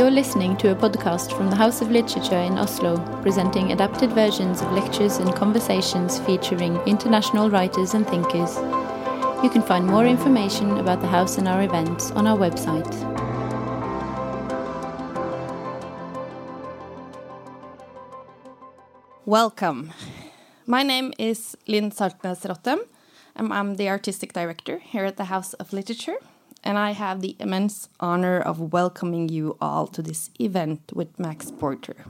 You're listening to a podcast from the House of Literature in Oslo, presenting adapted versions of lectures and conversations featuring international writers and thinkers. You can find more information about the house and our events on our website. Welcome. My name is Linn Saltnes Rottem, and I'm the artistic director here at the House of Literature and I have the immense honor of welcoming you all to this event with Max Porter.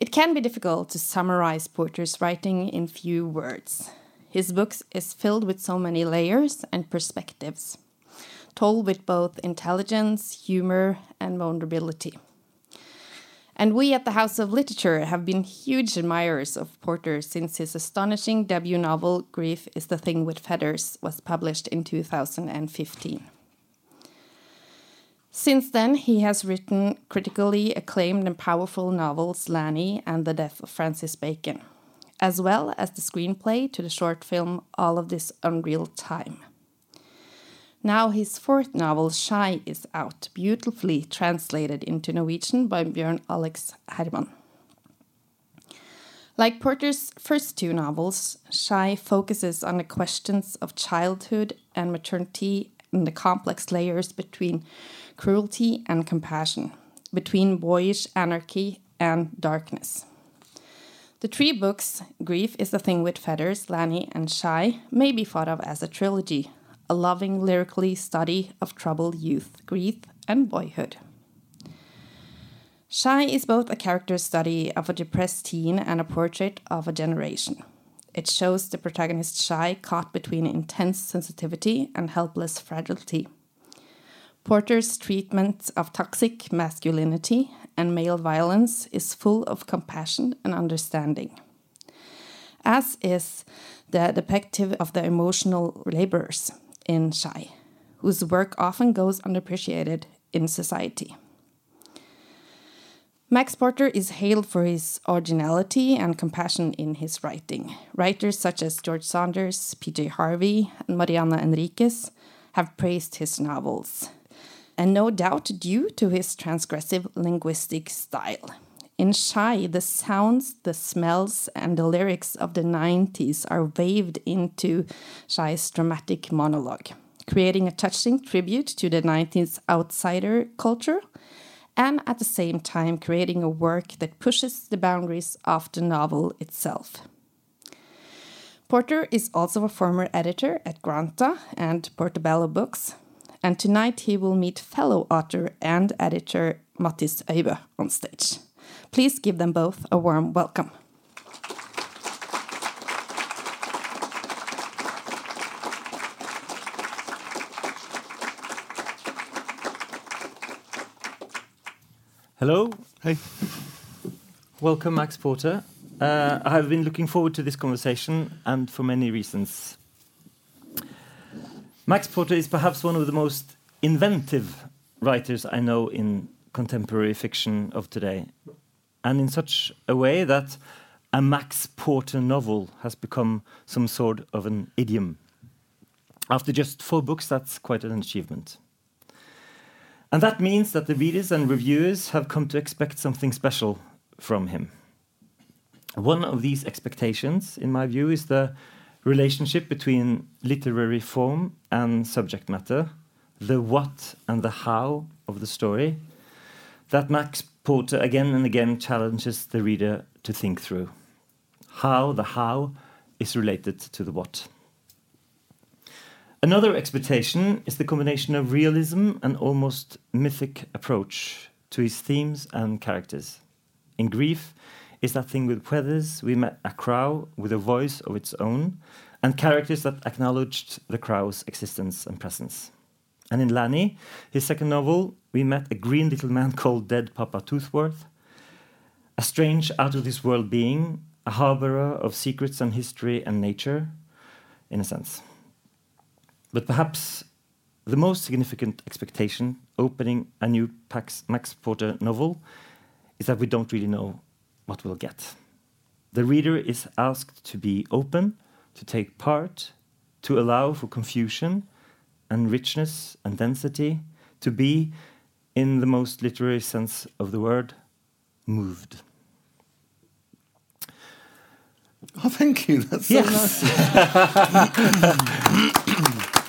It can be difficult to summarize Porter's writing in few words. His books is filled with so many layers and perspectives, told with both intelligence, humor, and vulnerability. And we at the House of Literature have been huge admirers of Porter since his astonishing debut novel, Grief is the Thing with Feathers, was published in 2015. Since then, he has written critically acclaimed and powerful novels Lanny and The Death of Francis Bacon, as well as the screenplay to the short film All of This Unreal Time. Now his fourth novel, Shy, is out, beautifully translated into Norwegian by Bjørn Alex Herrman. Like Porter's first two novels, Shy focuses on the questions of childhood and maternity and the complex layers between cruelty and compassion, between boyish anarchy and darkness. The three books, Grief is a Thing with Feathers, Lanny, and Shy, may be thought of as a trilogy, a loving lyrically study of troubled youth, grief, and boyhood. Shy is both a character study of a depressed teen and a portrait of a generation. It shows the protagonist Shy caught between intense sensitivity and helpless fragility. Porter's treatment of toxic masculinity and male violence is full of compassion and understanding, as is the depictive of the emotional laborers in Shy, whose work often goes unappreciated in society. Max Porter is hailed for his originality and compassion in his writing. Writers such as George Saunders, P.J. Harvey, and Mariana Enriquez have praised his novels, and no doubt due to his transgressive linguistic style. In Shy, the sounds, the smells, and the lyrics of the 90s are waved into Shy's dramatic monologue, creating a touching tribute to the 90s outsider culture, and at the same time creating a work that pushes the boundaries of the novel itself. Porter is also a former editor at Granta and Portobello Books, and tonight he will meet fellow author and editor Mattis Øybø on stage. Please give them both a warm welcome. Hello. Hey. Welcome, Max Porter. Uh, I have been looking forward to this conversation, and for many reasons. Max Porter is perhaps one of the most inventive writers I know in contemporary fiction of today and in such a way that a Max Porter novel has become some sort of an idiom. After just four books, that's quite an achievement. And that means that the readers and reviewers have come to expect something special from him. One of these expectations, in my view, is the relationship between literary form and subject matter, the what and the how of the story, that Max Porter again and again challenges the reader to think through how the how is related to the what. Another expectation is the combination of realism and almost mythic approach to his themes and characters. In Grief is that thing with feathers, we met a crow with a voice of its own and characters that acknowledged the crow's existence and presence. And in Lanny, his second novel, we met a green little man called Dead Papa Toothwort, a strange out of this world being, a harborer of secrets and history and nature, in a sense. But perhaps the most significant expectation opening a new Pax, Max Porter novel is that we don't really know what we'll get. The reader is asked to be open, to take part, to allow for confusion and richness and density, to be in the most literary sense of the word, moved. Oh, thank you. That's so Yes. nice.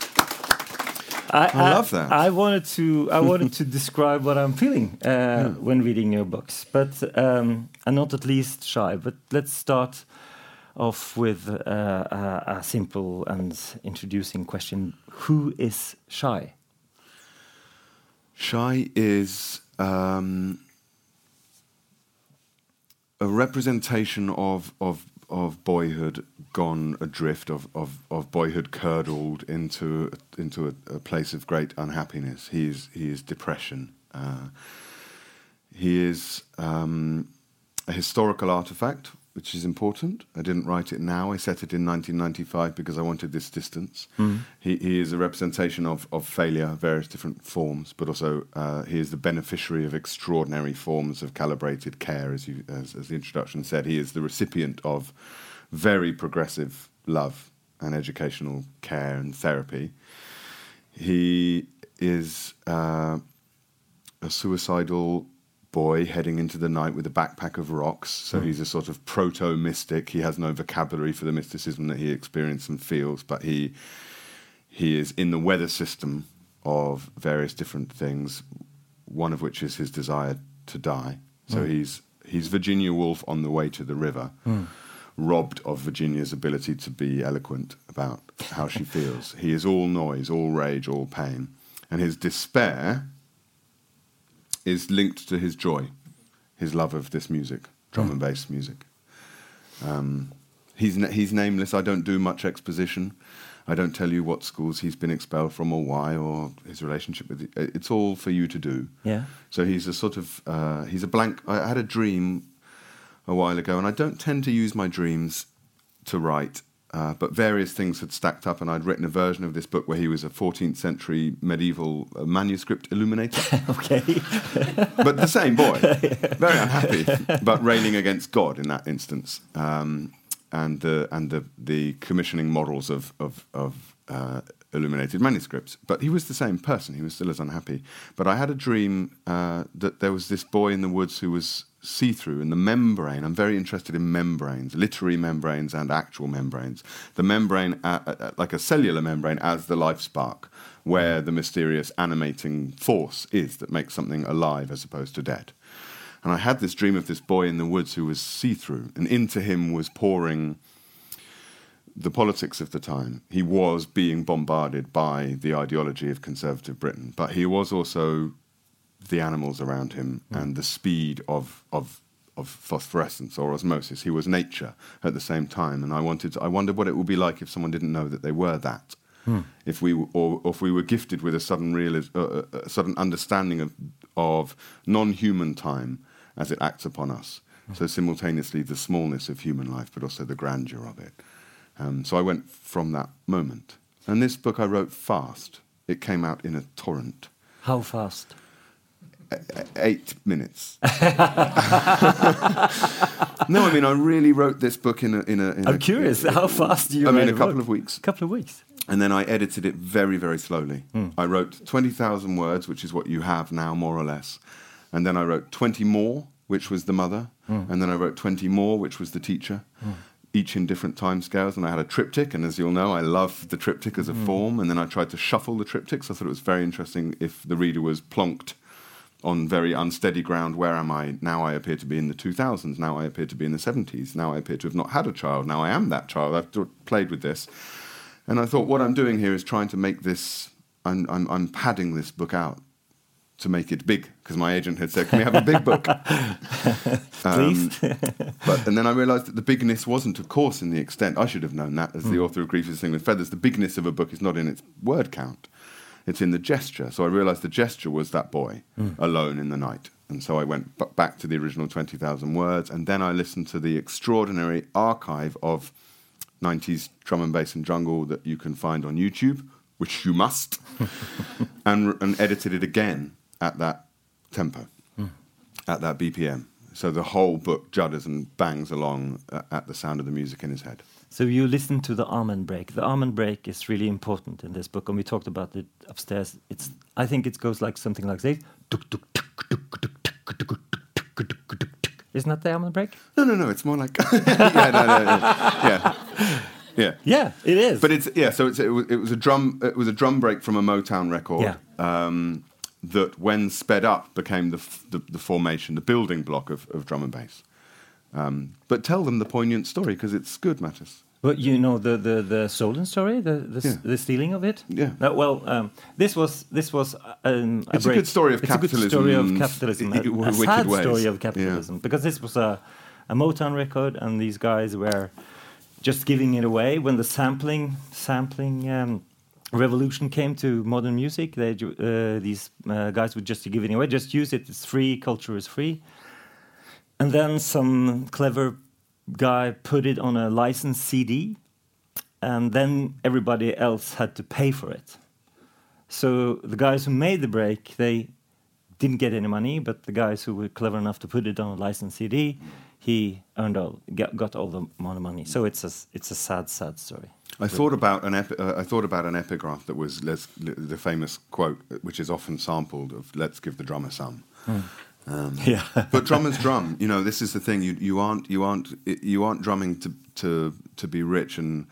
I, I love that. I wanted to I wanted to describe what I'm feeling uh, when reading your books, but um, I'm not at least shy. But let's start off with uh, a, a simple and introducing question: Who is shy? Shy is um, a representation of of of boyhood gone adrift, of of, of boyhood curdled into into a, a place of great unhappiness. He is he is depression. Uh, he is um, a historical artifact, which is important. I didn't write it now. I set it in 1995 because I wanted this distance. He, he is a representation of, of failure, various different forms, but also uh, he is the beneficiary of extraordinary forms of calibrated care, as, you, as, as the introduction said. He is the recipient of very progressive love and educational care and therapy. He is uh, a suicidal boy heading into the night with a backpack of rocks. So hmm. he's a sort of proto mystic. He has no vocabulary for the mysticism that he experiences and feels, but he he is in the weather system of various different things. One of which is his desire to die. So hmm. he's he's Virginia Woolf on the way to the river. Hmm. Robbed of Virginia's ability to be eloquent about how she feels. He is all noise, all rage, all pain. And his despair is linked to his joy, his love of this music, drum and bass music. Um, he's, na- he's nameless. I don't do much exposition. I don't tell you what schools he's been expelled from or why or his relationship with. The, it's all for you to do. Yeah. So he's a sort of uh, he's a blank. I had a dream a while ago, and I don't tend to use my dreams to write. Uh, but various things had stacked up, and I'd written a version of this book where he was a 14th century medieval uh, manuscript illuminator. Okay. but the same boy, very unhappy, but railing against God in that instance, um, and the and the the commissioning models of of, of uh, illuminated manuscripts. But he was the same person; he was still as unhappy. But I had a dream uh, that there was this boy in the woods who was see-through, and the membrane. I'm very interested in membranes, literary membranes and actual membranes. The membrane, uh, uh, like a cellular membrane, as the life spark, where the mysterious animating force is that makes something alive as opposed to dead. And I had this dream of this boy in the woods who was see through, and into him was pouring the politics of the time. He was being bombarded by the ideology of conservative Britain, but he was also the animals around him hmm. and the speed of, of, of phosphorescence or osmosis. He was nature at the same time, and I wanted to, I wondered what it would be like if someone didn't know that they were that. Hmm. If we or, or if we were gifted with a sudden real uh, a sudden understanding of of non-human time as it acts upon us. Hmm. So simultaneously the smallness of human life, but also the grandeur of it. Um, so I went from that moment. And this book I wrote fast. It came out in a torrent. How fast? Eight minutes. no, I mean I really wrote this book in a. In a in I'm a- curious. How fast do you I mean, a a couple book? of weeks. A couple of weeks. And then I edited it very, very slowly. Hmm. I wrote 20,000 words, which is what you have now, more or less. And then I wrote 20 more, which was the mother. Hmm. And then I wrote 20 more, which was the teacher, hmm. Each in different time scales. And I had a triptych. And as you'll know, I love the triptych as a mm. form. And then I tried to shuffle the triptychs. I thought it was very interesting if the reader was plonked on very unsteady ground. Where am I? Now I appear to be in the 2000s. Now I appear to be in the 70s. Now I appear to have not had a child. Now I am that child. I've played with this. And I thought, what I'm doing here is trying to make this, I'm, I'm, I'm padding this book out to make it big, because my agent had said, can we have a big book? Um, Please. but, and then I realized that the bigness wasn't, of course, in the extent, I should have known that as the hmm. author of Grief is a Thing with Feathers, the bigness of a book is not in its word count, it's in the gesture. So I realized the gesture was that boy hmm. alone in the night. And so I went b- back to the original 20,000 words, and then I listened to the extraordinary archive of 90s drum and bass and jungle that you can find on YouTube, which you must, and, and edited it again at that tempo, at that BPM. So the whole book judders and bangs along uh, at the sound of the music in his head. So you listen to the Amen break. The Amen break is really important in this book, and we talked about it upstairs. It's I think it goes like something like this. Isn't that the Amen break? No, no, no. It's more like yeah, no, no, no. yeah, yeah. Yeah, it is. But it's yeah. So it's, it, was, it was a drum. It was a drum break from a Motown record. Yeah. Um, that when sped up became the, f- the the formation, the building block of, of drum and bass. Um, but tell them the poignant story because it's good, Mattis. But you know the the the Solon story, the the, Yeah. the stealing of it. Yeah. No, well, um, this was this was um, It's a good story of it's a good story of capitalism. i- A, i- a wicked sad ways. story of Yeah. capitalism because this was a a Motown record, and these guys were just giving it away when the sampling sampling. Um, revolution came to modern music they uh, these uh, guys would just give it away just use it it's free culture is free and then some clever guy put it on a licensed CD, and then everybody else had to pay for it. So the guys who made the break, they didn't get any money, but the guys who were clever enough to put it on a licensed CD, he earned all, got, all the money. So it's a it's a sad, sad story. I thought about an epi- uh, I thought about an epigraph that was the famous quote, which is often sampled of "Let's give the drummer some." Um, Yeah. but drummers drum. You know, this is the thing. You you aren't you aren't you aren't drumming to to to be rich. And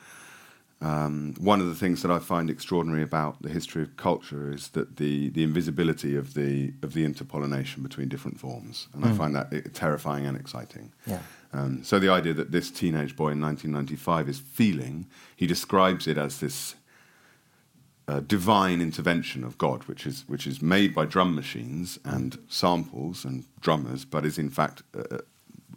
um, one of the things that I find extraordinary about the history of culture is that the the invisibility of the of the interpollination between different forms, and I find that uh, terrifying and exciting. Yeah. Um, so the idea that this teenage boy in 1995 is feeling, he describes it as this uh, divine intervention of God, which is which is made by drum machines and samples and drummers, but is in fact uh,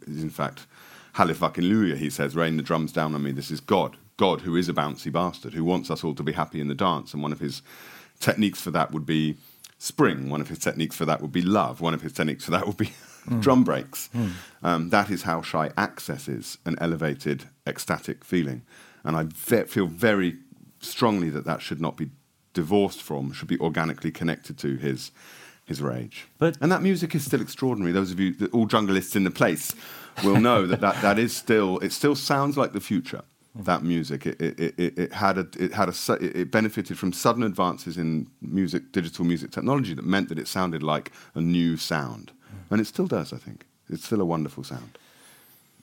is in fact Hallelujah. He says, "Rain the drums down on me." This is God, God who is a bouncy bastard who wants us all to be happy in the dance, and one of his techniques for that would be spring. One of his techniques for that would be love. One of his techniques for that would be drum breaks. Um, that is how Shy accesses an elevated, ecstatic feeling. And I ve- feel very strongly that that should not be divorced from, should be organically connected to his his rage. But- and that music is still extraordinary. Those of you, the, all jungleists in the place, will know that, that that is still. It still sounds like the future. That music, it, it, it, it had a, it had a, it it benefited from sudden advances in music, digital music technology that meant that it sounded like a new sound, and it still does. I think it's still a wonderful sound.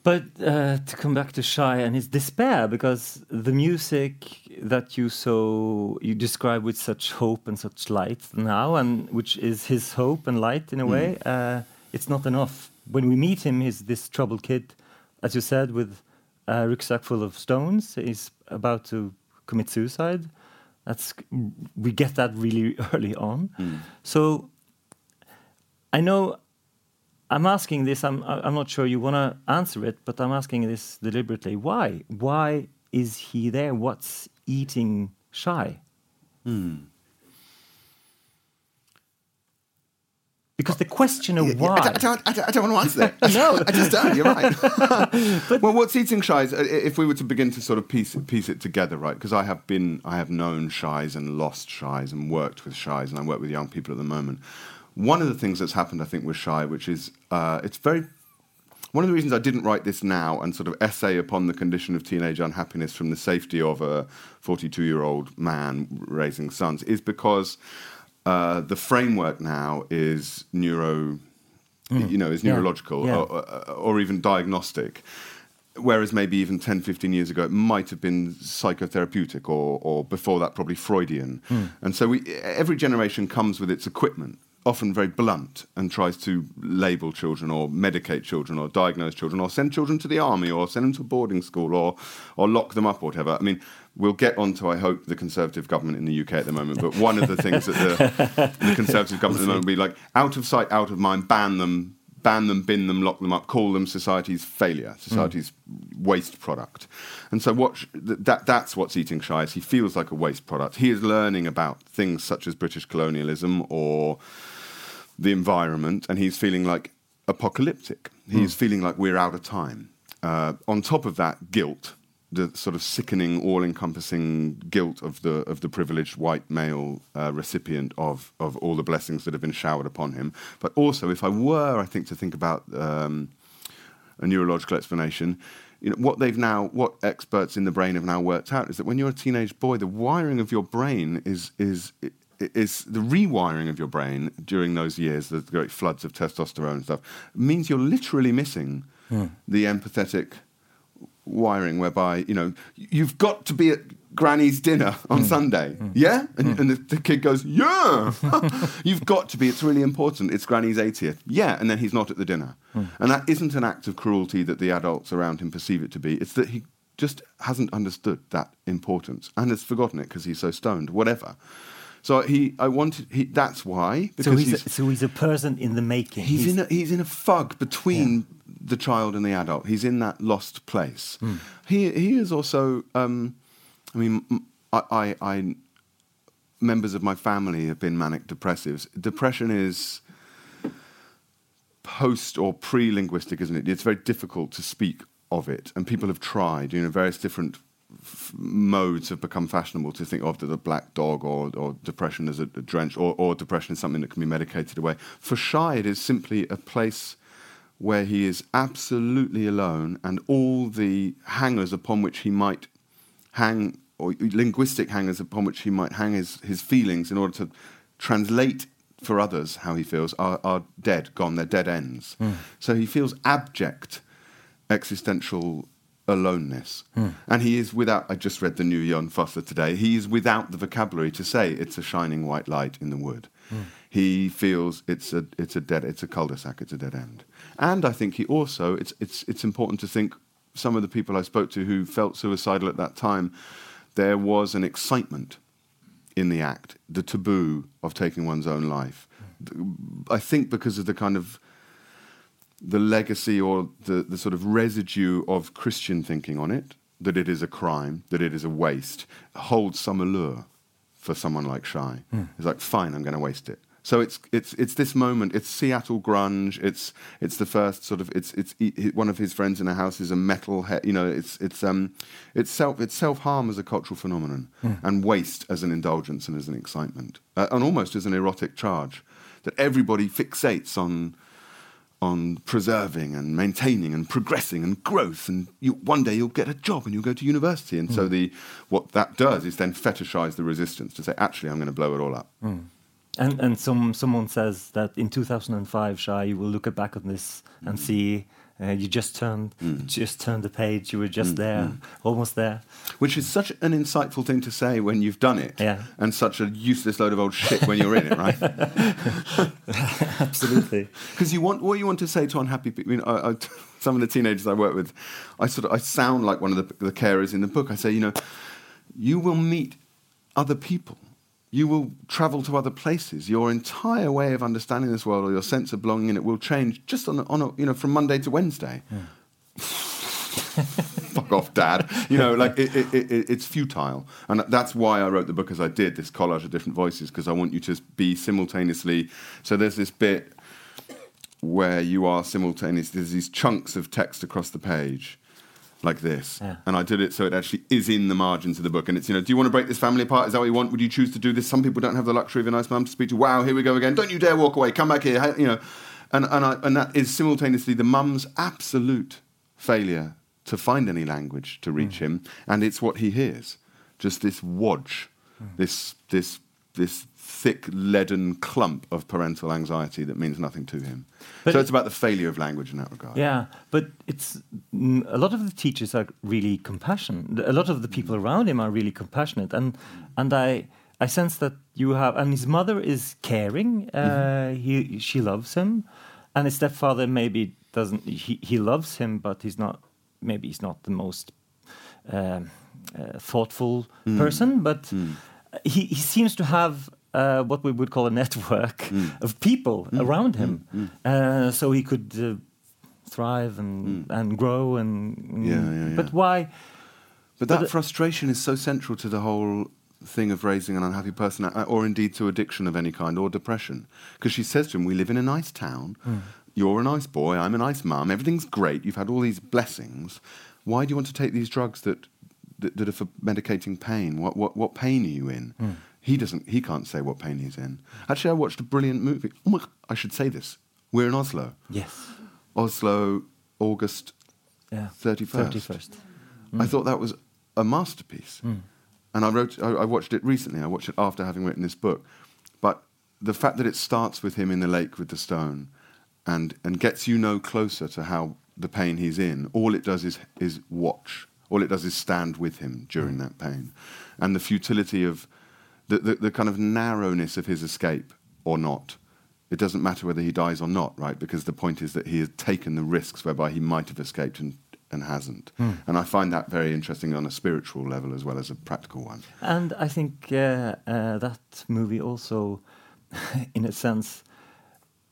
But uh, to come back to Shy and his despair, because the music that you so you describe with such hope and such light now, and which is his hope and light in a way, uh, it's not enough. When we meet him, he's this troubled kid, as you said, with a rucksack full of stones. He's about to commit suicide. That's we get that really early on. So I know I'm asking this. I'm I'm not sure you want to answer it, but I'm asking this deliberately. Why? Why is he there? What's eating shy? Because the question of Yeah, why. I, don't, I, don't, I, don't, I don't want to answer that. no, I just don't. You're right. well, what's eating shies? uh, If we were to begin to sort of piece it, piece it together, right? Because I have been, I have known shies and lost shies and worked with shies, and I work with young people at the moment. One of the things that's happened, I think, with shy, which is uh, it's very one of the reasons I didn't write this now and sort of essay upon the condition of teenage unhappiness from the safety of a 42 year old man raising sons is because uh, the framework now is neuro, you know, is neurological Yeah. Or, or, or even diagnostic. Whereas maybe even 10, 15 years ago, it might have been psychotherapeutic or, or before that, probably Freudian. And so we, every generation comes with its equipment, often very blunt, and tries to label children or medicate children or diagnose children or send children to the army or send them to boarding school or, or lock them up or whatever. I mean, we'll get onto, I hope, the Conservative government in the UK at the moment, but one of the things that the, the Conservative government at the moment will be like, out of sight, out of mind, ban them, ban them, bin them, lock them up, call them society's failure, hmm. society's waste product. And so what sh- th- that that's what's eating shy is he feels like a waste product. He is learning about things such as British colonialism or the environment, and he's feeling like apocalyptic. He's feeling like we're out of time. Uh, on top of that, guilt, the sort of sickening, all-encompassing guilt of the of the privileged white male uh, recipient of of all the blessings that have been showered upon him. But also, if I were, I think, to think about um, a neurological explanation, you know, what they've now, what experts in the brain have now worked out is that when you're a teenage boy, the wiring of your brain is is is the rewiring of your brain during those years, the great floods of testosterone and stuff, means you're literally missing Hmm. the empathetic wiring, whereby you know you've got to be at Granny's dinner on Sunday, yeah, and, and the, the kid goes, yeah, you've got to be. It's really important. It's Granny's 80th, yeah, and then he's not at the dinner, Hmm. and that isn't an act of cruelty that the adults around him perceive it to be. It's that he just hasn't understood that importance and has forgotten it because he's so stoned, whatever. So he, I wanted. He, that's why. So he's, he's, a, so he's a person in the making. he's, in a, he's in a fug between the child and the adult. He's in that lost place. He he is also. Um, I mean, I. members of my family have been manic depressives. Depression is post or pre linguistic, isn't it? It's very difficult to speak of it, and people have tried. You know, various different f- modes have become fashionable to think of the black dog or, or depression as a, a drench or, or depression is something that can be medicated away. For Shy, it is simply a place where he is absolutely alone and all the hangers upon which he might hang, or linguistic hangers upon which he might hang his, his feelings in order to translate for others how he feels, are, are dead, gone, they're dead ends. Hmm. So he feels abject existential aloneness. Hmm. And he is without, I just read the new Jon Fosse today, he is without the vocabulary to say it's a shining white light in the wood. Hmm. He feels it's a, it's a dead, it's a cul-de-sac, it's a dead end. And I think he also, it's, it's, it's important to think some of the people I spoke to who felt suicidal at that time, there was an excitement in the act, the taboo of taking one's own life. Hmm. I think because of the kind of the legacy or the, the sort of residue of Christian thinking on it, that it is a crime, that it is a waste, holds some allure for someone like Shy. It's like, fine, I'm going to waste it. So it's it's it's this moment. It's Seattle grunge. It's it's the first sort of it's it's he, one of his friends in a house is a metal. head. you know, it's it's um it's self it's self harm as a cultural phenomenon and waste as an indulgence and as an excitement uh, and almost as an erotic charge that everybody fixates on on preserving and maintaining and progressing and growth and you, one day you'll get a job and you'll go to university. And so hmm. the what that does is then fetishize the resistance to say actually I'm going to blow it all up. Hmm. And and some someone says that in 2005, Shy, you will look back on this and hmm. see uh, you just turned mm. just turned the page. You were just mm, there, mm. almost there. Which is such an insightful thing to say when you've done it, Yeah. and such a useless load of old shit when you're in it, right? Absolutely. Because you want what you want to say to unhappy people. I, I, some of the teenagers I work with, I sort of I sound like one of the, the carers in the book. I say, you know, you will meet other people. You will travel to other places. Your entire way of understanding this world, or your sense of belonging in it, will change just on a, on a you know from Monday to Wednesday. Fuck off, Dad. You know, like it, it, it, it's futile, and that's why I wrote the book as I did. This collage of different voices because I want you to be simultaneously. So there's this bit where you are simultaneous. There's these chunks of text across the page, like this, Yeah. and I did it so it actually is in the margins of the book. And it's you know, do you want to break this family apart? Is that what you want? Would you choose to do this? Some people don't have the luxury of a nice mum to speak to. Wow, here we go again. Don't you dare walk away. Come back here. You know, and and I, and that is simultaneously the mum's absolute failure to find any language to reach him, and it's what he hears, just this wodge, this this this thick leaden clump of parental anxiety that means nothing to him. But so it's about the failure of language in that regard. Yeah, but it's mm, a lot of the teachers are really compassionate. A lot of the people around him are really compassionate, and and I I sense that you have. And his mother is caring. Uh, He she loves him, and his stepfather maybe doesn't. He he loves him, but he's not. Maybe he's not the most um, uh, thoughtful person, but he he seems to have. Uh, what we would call a network of people around him, Uh, so he could uh, thrive and and grow and Hmm. Yeah, yeah, but why But But that the- frustration is so central to the whole thing of raising an unhappy person, uh, or indeed to addiction of any kind, or depression. Because she says to him, We live in a nice town. You're a nice boy. I'm a nice mum. Everything's great. You've had all these blessings. Why do you want to take these drugs that, that, that are for medicating pain? What, what, what pain are you in? He doesn't. He can't say what pain he's in. Actually, I watched a brilliant movie. Oh my, I should say this. We're in Oslo. yes Oslo, August Yeah. 31st. 31st. I mm. thought that was a masterpiece. Mm. And I wrote, I, I watched it recently. I watched it after having written this book. But the fact that it starts with him in the lake with the stone and, and gets you no closer to how the pain he's in, all it does is, is watch. All it does is stand with him during mm. that pain. And the futility of the, the, the kind of narrowness of his escape or not. It doesn't matter whether he dies or not, right? Because the point is that he has taken the risks whereby he might have escaped and, and hasn't. And I find that very interesting on a spiritual level as well as a practical one. And I think uh, uh, that movie also, in a sense,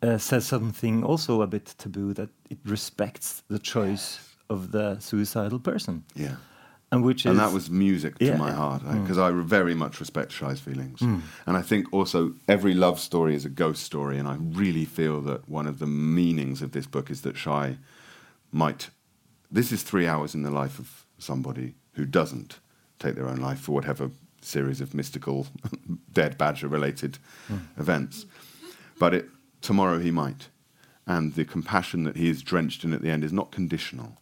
uh, says something also a bit taboo that it respects the choice of the suicidal person, Yeah. And which is and that was music to Yeah, my yeah. heart because mm. I very much respect Shy's feelings, mm. and I think also every love story is a ghost story, and I really feel that one of the meanings of this book is that Shy might. This is three hours in the life of somebody who doesn't take their own life for whatever series of mystical, dead badger related mm. events, but it tomorrow he might, and the compassion that he is drenched in at the end is not conditional,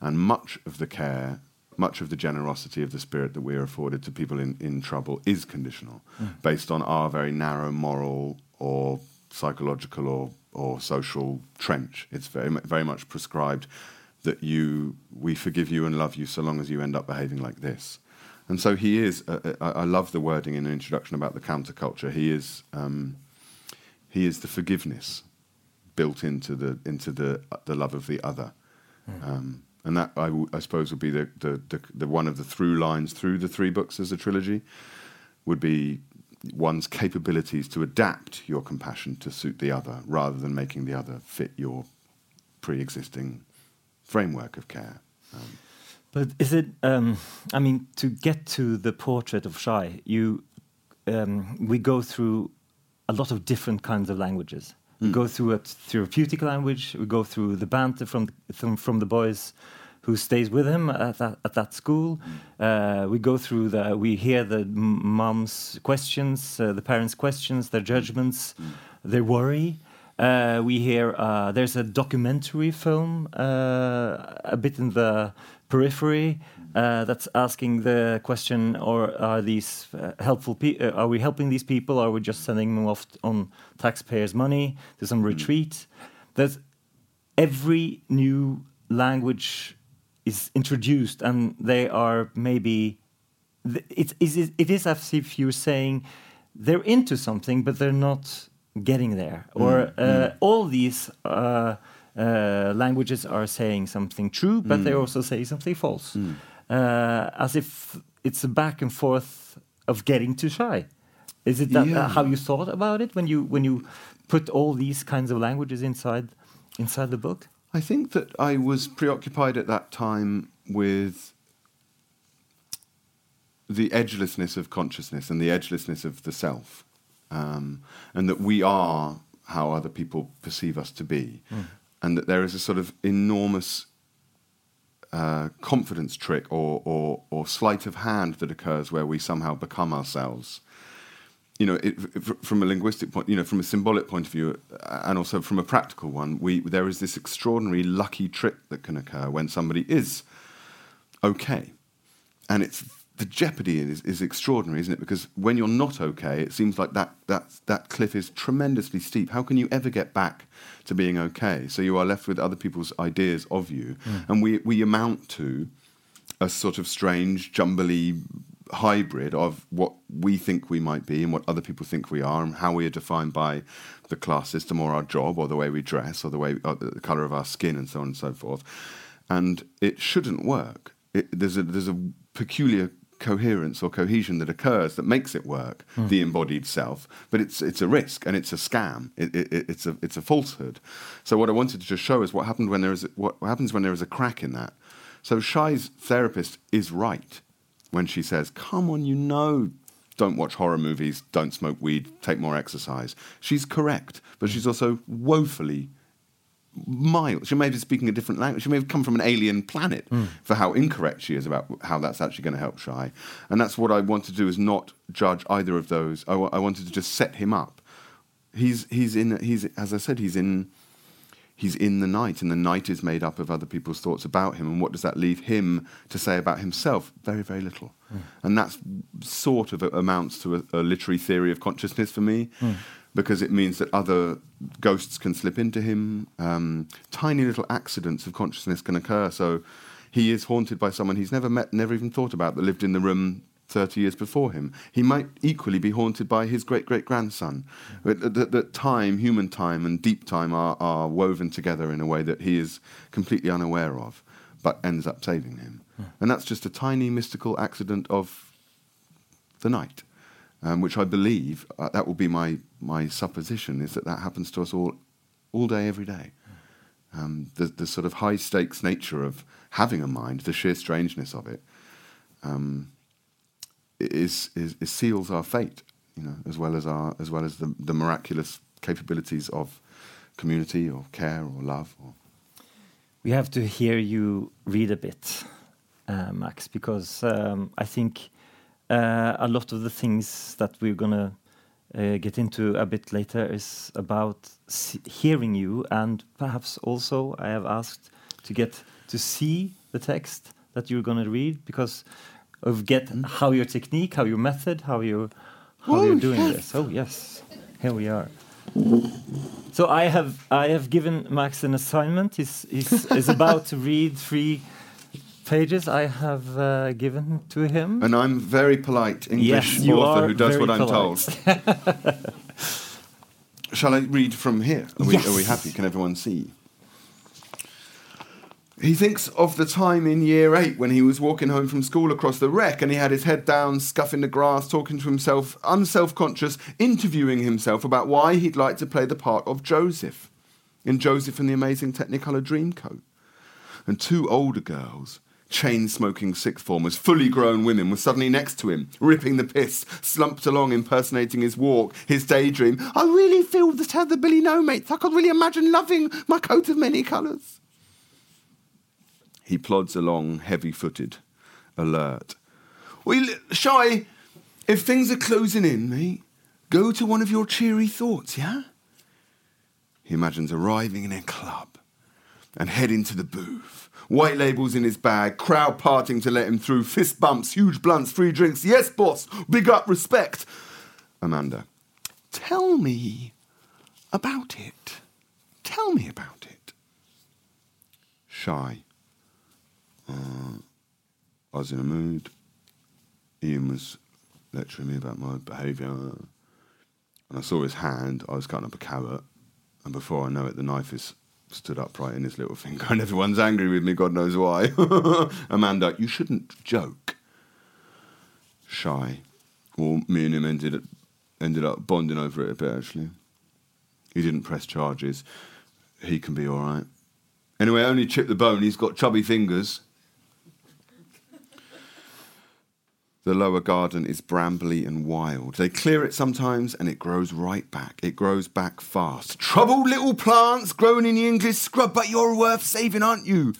and much of the care much of the generosity of the spirit that we are afforded to people in, in trouble is conditional, based on our very narrow moral or psychological or, or social trench. It's very, very much prescribed that you we forgive you and love you so long as you end up behaving like this. And so he is. Uh, uh, I I love the wording in the introduction about the counterculture. He is. Um, he is the forgiveness built into the into the the love of the other. Um, and that I, w- I suppose would be the, the, the, the one of the through lines through the three books as a trilogy would be one's capabilities to adapt your compassion to suit the other rather than making the other fit your pre-existing framework of care. Um, But is it? Um, I mean, to get to the portrait of Shy, you um, we go through a lot of different kinds of languages. We go through a therapeutic language. We go through the banter from from, from the boys who stays with him at that, at that school. Uh, we go through the. We hear the m- mom's questions, uh, the parents' questions, their judgments, their worry. Uh, we hear uh, there's a documentary film uh, a bit in the periphery uh, that's asking the question: Or are these uh, helpful? Pe- uh, are we helping these people? Or are we just sending them off on taxpayers' money to some retreat? There's every new language is introduced, and they are maybe th- it's, it's, it is as if you're saying they're into something, but they're not getting there. Or uh, all these uh, uh, languages are saying something true, but they also say something false. Uh, as if it's a back and forth of getting too shy. Is it that, uh, Yeah. how you thought about it when you when you put all these kinds of languages inside inside the book? I think that I was preoccupied at that time with the edgelessness of consciousness and the edgelessness of the self, um, and that we are how other people perceive us to be, and that there is a sort of enormous confidence trick or, or, or sleight of hand that occurs where we somehow become ourselves. You know, it, from a linguistic point, you know, from a symbolic point of view, uh, and also from a practical one, we there is this extraordinary lucky trick that can occur when somebody is okay, and it's the jeopardy is, is extraordinary, isn't it? Because when you're not okay, it seems like that that that cliff is tremendously steep. How can you ever get back to being okay? So you are left with other people's ideas of you, hmm. and we we amount to a sort of strange, jumbly hybrid of what we think we might be and what other people think we are, and how we are defined by the class system or our job or the way we dress or the way or the color of our skin and so on and so forth. And it shouldn't work. It, there's a there's a peculiar coherence or cohesion that occurs that makes it work, hmm. the embodied self. But it's it's a risk and it's a scam. It, it, it- it's a it's a falsehood. So what I wanted to just show is what happened when there is what happens when there is a crack in that. So Shy's therapist is right when she says, "Come on, you know." Don't watch horror movies, don't smoke weed, take more exercise. She's correct, but she's also woefully miles. She may be speaking a different language. She may have come from an alien planet for how incorrect she is about how that's actually going to help Shy. And that's what I want to do is not judge either of those. I wanted to just set him up. He's he's in he's as I said he's in he's in the night, and the night is made up of other people's thoughts about him. And what does that leave him to say about himself? Very, very little. Mm. And that sort of amounts to a, a, literary theory of consciousness for me. Mm. Because it means that other ghosts can slip into him, um, tiny little accidents of consciousness can occur. So he is haunted by someone he's never met, never even thought about, that lived in the room 30 years before him. He might equally be haunted by his great great grandson. That, that, time, human time, and deep time are, are woven together in a way that he is completely unaware of, but ends up saving him. Hmm. And that's just a tiny mystical accident of the night, um, which I believe, uh, that will be my, my supposition, is that that happens to us all, all day, every day. Um, the, the sort of high stakes nature of having a mind, the sheer strangeness of it. Um, is, is, is seals our fate, you know, as well as our as well as the, the miraculous capabilities of community or care or love. Or we have to hear you read a bit, uh, Max, because um, I think a lot of the things that we're gonna uh, get into a bit later is about hearing you, and perhaps also I have asked to get to see the text that you're gonna read because of get how your technique, how your method, how you how oh, you're doing yes. this. Oh yes, here we are. So I have I have given Max an assignment. He's he's is about to read three pages I have uh, given to him. And I'm very polite English yes, author who does what I'm told. Shall I read from here? Are, yes. we, are we happy? Can everyone see? He thinks of the time in year eight when he was walking home from school across the rec and he had his head down, scuffing the grass, talking to himself, unself conscious, interviewing himself about why he'd like to play the part of Joseph in Joseph and the Amazing Technicolor Dreamcoat. And two older girls, chain smoking sixth formers, fully grown women, were suddenly next to him, ripping the piss, slumped along, impersonating his walk, his daydream. I really feel the tether Billy no mates. I could really imagine loving my coat of many colours. He plods along, heavy footed, alert. Well, Shy, if things are closing in, mate, go to one of your cheery thoughts, yeah? He imagines arriving in a club and heading to the booth. White labels in his bag, crowd parting to let him through, fist bumps, huge blunts, free drinks. Yes, boss, big up, respect. Amanda, tell me about it. Tell me about it. Shy. Uh, I was in a mood. Ian was lecturing me about my behaviour. And I saw his hand. I was cutting up a carrot. And before I know it, the knife is stood upright in his little finger. And everyone's angry with me, God knows why. Amanda, you shouldn't joke. Shy. Well, me and him ended up, ended up bonding over it a bit, actually. He didn't press charges. He can be all right. Anyway, only chipped the bone. He's got chubby fingers. The lower garden is brambly and wild. They clear it sometimes and it grows right back. It grows back fast. Troubled little plants growing in the English scrub, but you're worth saving, aren't you?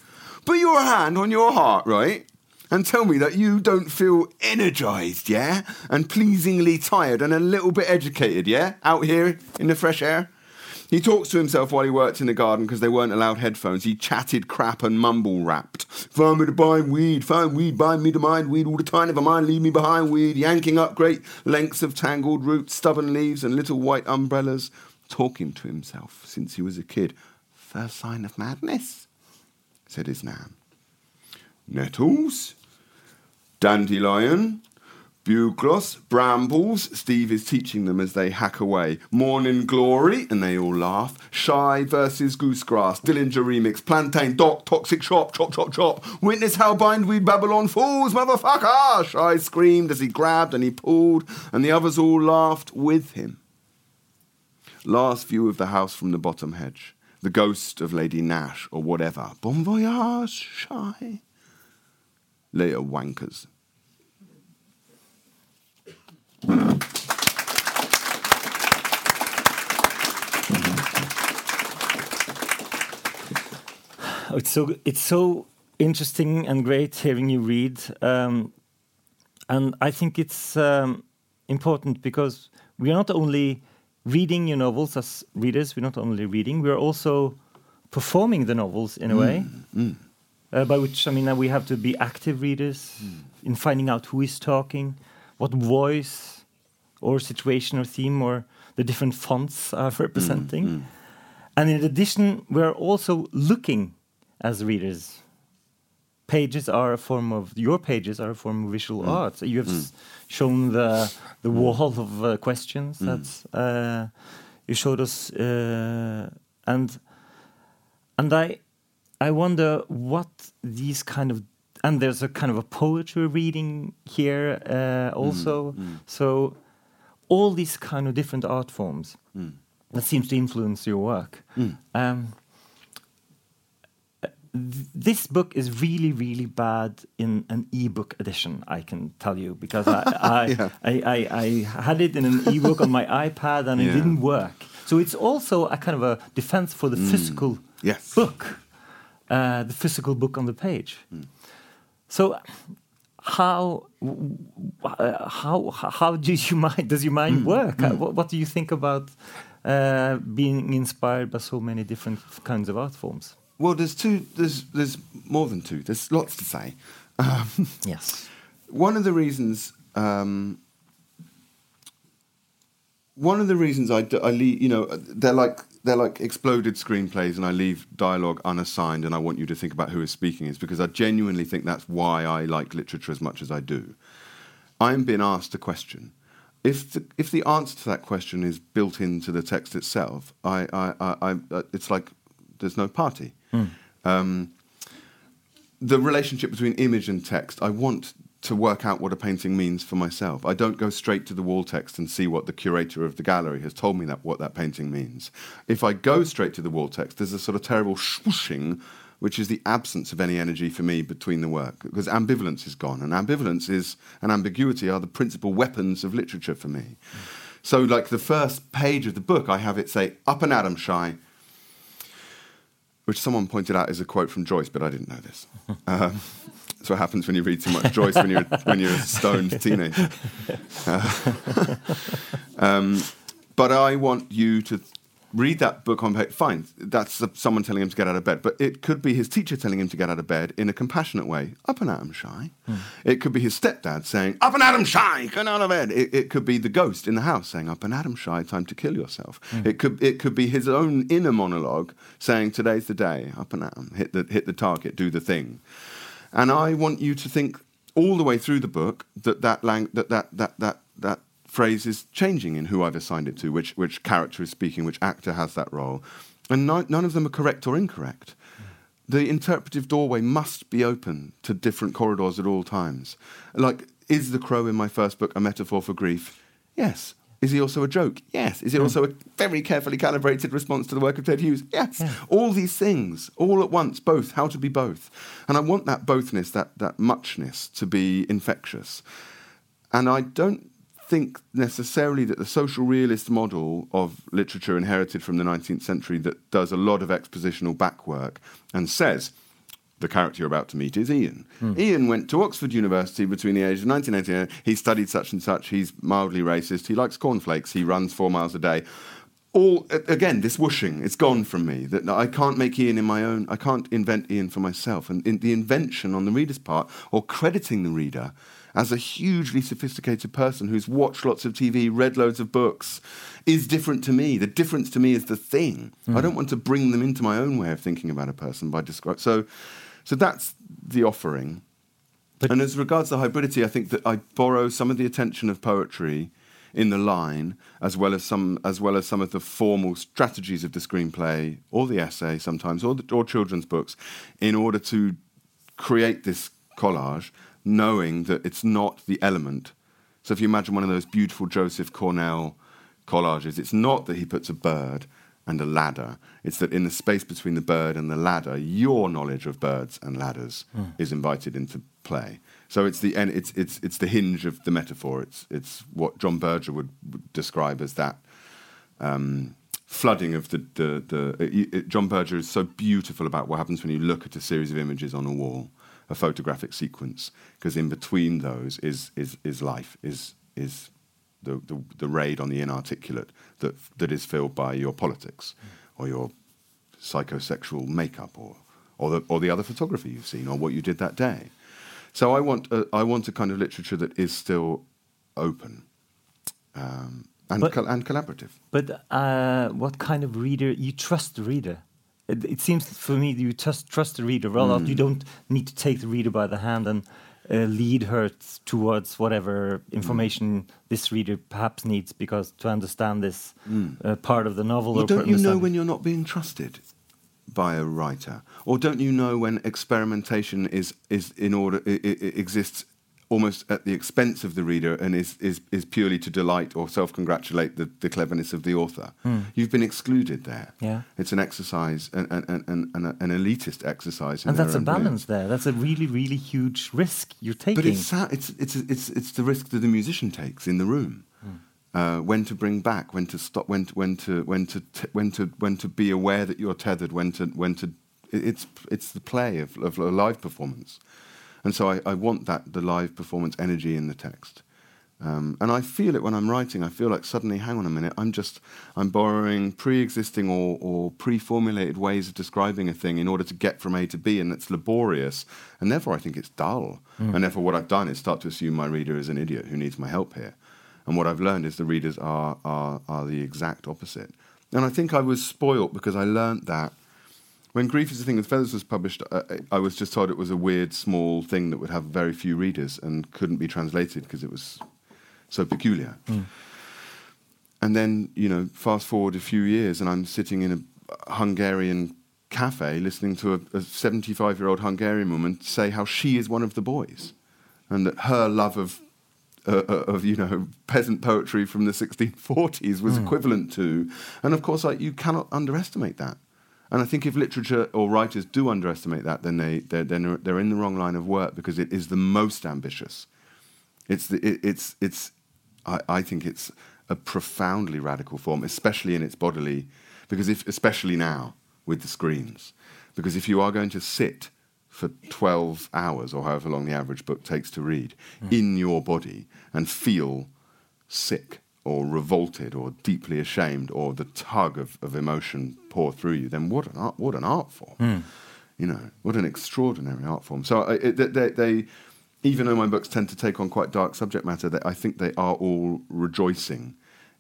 Put your hand on your heart, right? And tell me that you don't feel energized, yeah? And pleasingly tired and a little bit educated, yeah? Out here in the fresh air? He talks to himself while he worked in the garden because they weren't allowed headphones. He chatted crap and mumble rapped. Find me to buy weed, find weed, buy me to mind weed all the time. Never mind, leave me behind weed. Yanking up great lengths of tangled roots, stubborn leaves, and little white umbrellas. Talking to himself since he was a kid. First sign of madness, said his nan. Nettles, dandelion, Bugloss, brambles, Steve is teaching them as they hack away. Morning glory, and they all laugh. Shy versus goosegrass, Dillinja remix, plantain, dock, toxic shop, chop, chop, chop. Witness how bind we Babylon fools, motherfucker! Shy screamed as he grabbed and he pulled, and the others all laughed with him. Last view of the house from the bottom hedge. The ghost of Lady Nash, or whatever. Bon voyage, Shy. Later, wankers. It's so it's so interesting and great hearing you read, um, and I think it's um, important because we are not only reading your novels as readers. We're not only reading; we are also performing the novels in a way. Uh, by which I mean that we have to be active readers in finding out who is talking, what voice or situation or theme or the different fonts are representing. And in addition, we're also looking as readers. Pages are a form of your pages are a form of visual art. So you have s- shown the the wall of uh, questions. that uh, you showed us, uh, and and I I wonder what these kind of and there's a kind of a poetry reading here uh, also. So all these kind of different art forms that seems to influence your work. Um, th- this book is really, really bad in an ebook edition. I can tell you because I I, Yeah. I, I, I had it in an ebook on my iPad and it didn't work. So it's also a kind of a defense for the physical Mm. Yes. book, uh, the physical book on the page. Mm. So how how how do you mind does your mind Mm. work? Uh, what, what do you think about uh, being inspired by so many different kinds of art forms? Well, there's two. There's there's more than two. There's lots to say. Um, Yes. one of the reasons. Um, one of the reasons I, I leave, you know, they're like they're like exploded screenplays, and I leave dialogue unassigned, and I want you to think about who is speaking, is because I genuinely think that's why I like literature as much as I do. I'm being asked a question. If the, if the answer to that question is built into the text itself, I, I, I, I it's like there's no party. Um, the relationship between image and text, I want to work out what a painting means for myself. I don't go straight to the wall text and see what the curator of the gallery has told me that what that painting means. If I go straight to the wall text, there's a sort of terrible swooshing, which is the absence of any energy for me between the work, because ambivalence is gone, and ambivalence is and ambiguity are the principal weapons of literature for me. So, like the first page of the book, I have it say "Up and Adam shy," which someone pointed out is a quote from Joyce, but I didn't know this. Um, that's what happens when you read too much Joyce when you're when you're a stoned teenager. Uh, um, but I want you to read that book on page. Fine, that's someone telling him to get out of bed, but it could be his teacher telling him to get out of bed in a compassionate way. Up and Adam shy. Hmm. It could be his stepdad saying, "Up and Adam shy, get out of bed." It, it could be the ghost in the house saying, "Up and Adam shy, time to kill yourself." Hmm. It could it could be his own inner monologue saying, "Today's the day. Up and Adam, hit the hit the target, do the thing." And I want you to think all the way through the book that that lang- that, that that that that phrase is changing in who I've assigned it to, which which character is speaking, which actor has that role, and no, none of them are correct or incorrect. The interpretive doorway must be open to different corridors at all times. Like, is the crow in my first book a metaphor for grief? Yes. Is he also a joke? Yes. Is it also a very carefully calibrated response to the work of Ted Hughes? Yes. All these things, all at once, both, how to be both. And I want that bothness, that, that muchness to be infectious. And I don't think necessarily that the social realist model of literature inherited from the 19th century that does a lot of expositional backwork and says, the character you're about to meet is Ian. Hmm. Ian went to Oxford University between the ages of 1989. He studied such and such. He's mildly racist. He likes cornflakes. He runs four miles a day. All again, this whooshing, it's gone from me. That I can't make Ian in my own. I can't invent Ian for myself. And in the invention on the reader's part, or crediting the reader as a hugely sophisticated person who's watched lots of TV, read loads of books, is different to me. The difference to me is the thing. I don't want to bring them into my own way of thinking about a person by describing. So, so that's the offering. and as regards the hybridity, I think that I borrow some of the attention of poetry in the line, as well as some, as well as some of the formal strategies of the screenplay or the essay, sometimes, or, the, or children's books, in order to create this collage, knowing that it's not the element. So if you imagine one of those beautiful Joseph Cornell collages, it's not that he puts a bird and a ladder. It's that in the space between the bird and the ladder, your knowledge of birds and ladders is invited into play. So it's the and it's it's it's the hinge of the metaphor. It's it's what John Berger would, would describe as that um, flooding of the the, the it, it- John Berger is so beautiful about what happens when you look at a series of images on a wall, a photographic sequence, because in between those is is is life, is is the, the the raid on the inarticulate that that is filled by your politics or your psychosexual makeup or or the, or the other photography you've seen or what you did that day. So I want a, I want a kind of literature that is still open um, and But- col- and collaborative. But uh, what kind of reader you trust the reader? It, it seems for me you trust trust the reader well. Hmm. You don't need to take the reader by the hand and uh, lead her t- towards whatever information this reader perhaps needs because to understand this uh, part of the novel. Well, or don't you know when you're not being trusted by a writer, or don't you know when experimentation is is in order i i i- exists almost at the expense of the reader and is is, is purely to delight or self-congratulate the, the cleverness of the author? You've been excluded there. Hmm. Yeah. it's an exercise, an an, an, an, an elitist exercise, and that's a own way. balance there. That's a really really huge risk you're taking. But it's, it's it's it's it's the risk that the musician takes in the room. Uh, when to bring back, when to stop, when to, when to when to t- when to when to be aware that you're tethered, when to when to it's it's the play of, of a live performance, and so I, I want that the live performance energy in the text, um, and I feel it when I'm writing. I feel like suddenly, hang on a minute, I'm just I'm borrowing pre-existing or, or pre-formulated ways of describing a thing in order to get from A to B, and it's laborious, and therefore I think it's dull, and therefore what I've done is start to assume my reader is an idiot who needs my help here, and what I've learned is the readers are are are the exact opposite, and I think I was spoilt because I learned that. When Grief is a Thing with Feathers was published, uh, I was just told it was a weird, small thing that would have very few readers and couldn't be translated because it was so peculiar. And then, you know, fast forward a few years, and I'm sitting in a Hungarian cafe listening to a 75 year old Hungarian woman say how she is one of the boys, and that her love of uh, uh, of you know peasant poetry from the 1640s was equivalent to, and of course, like, you cannot underestimate that. And I think if literature or writers do underestimate that, then they they're, they're, they're in the wrong line of work because it is the most ambitious. It's the, it, it's it's I, I think it's a profoundly radical form, especially in its bodily, because if especially now with the screens, because if you are going to sit for twelve hours or however long the average book takes to read hmm. in your body and feel sick or revolted or deeply ashamed or the tug of, of emotion pour through you, then what an art, what an art form. Hmm. You know, what an extraordinary art form. So I- it, they, they, even though my books tend to take on quite dark subject matter, they, I think they are all rejoicing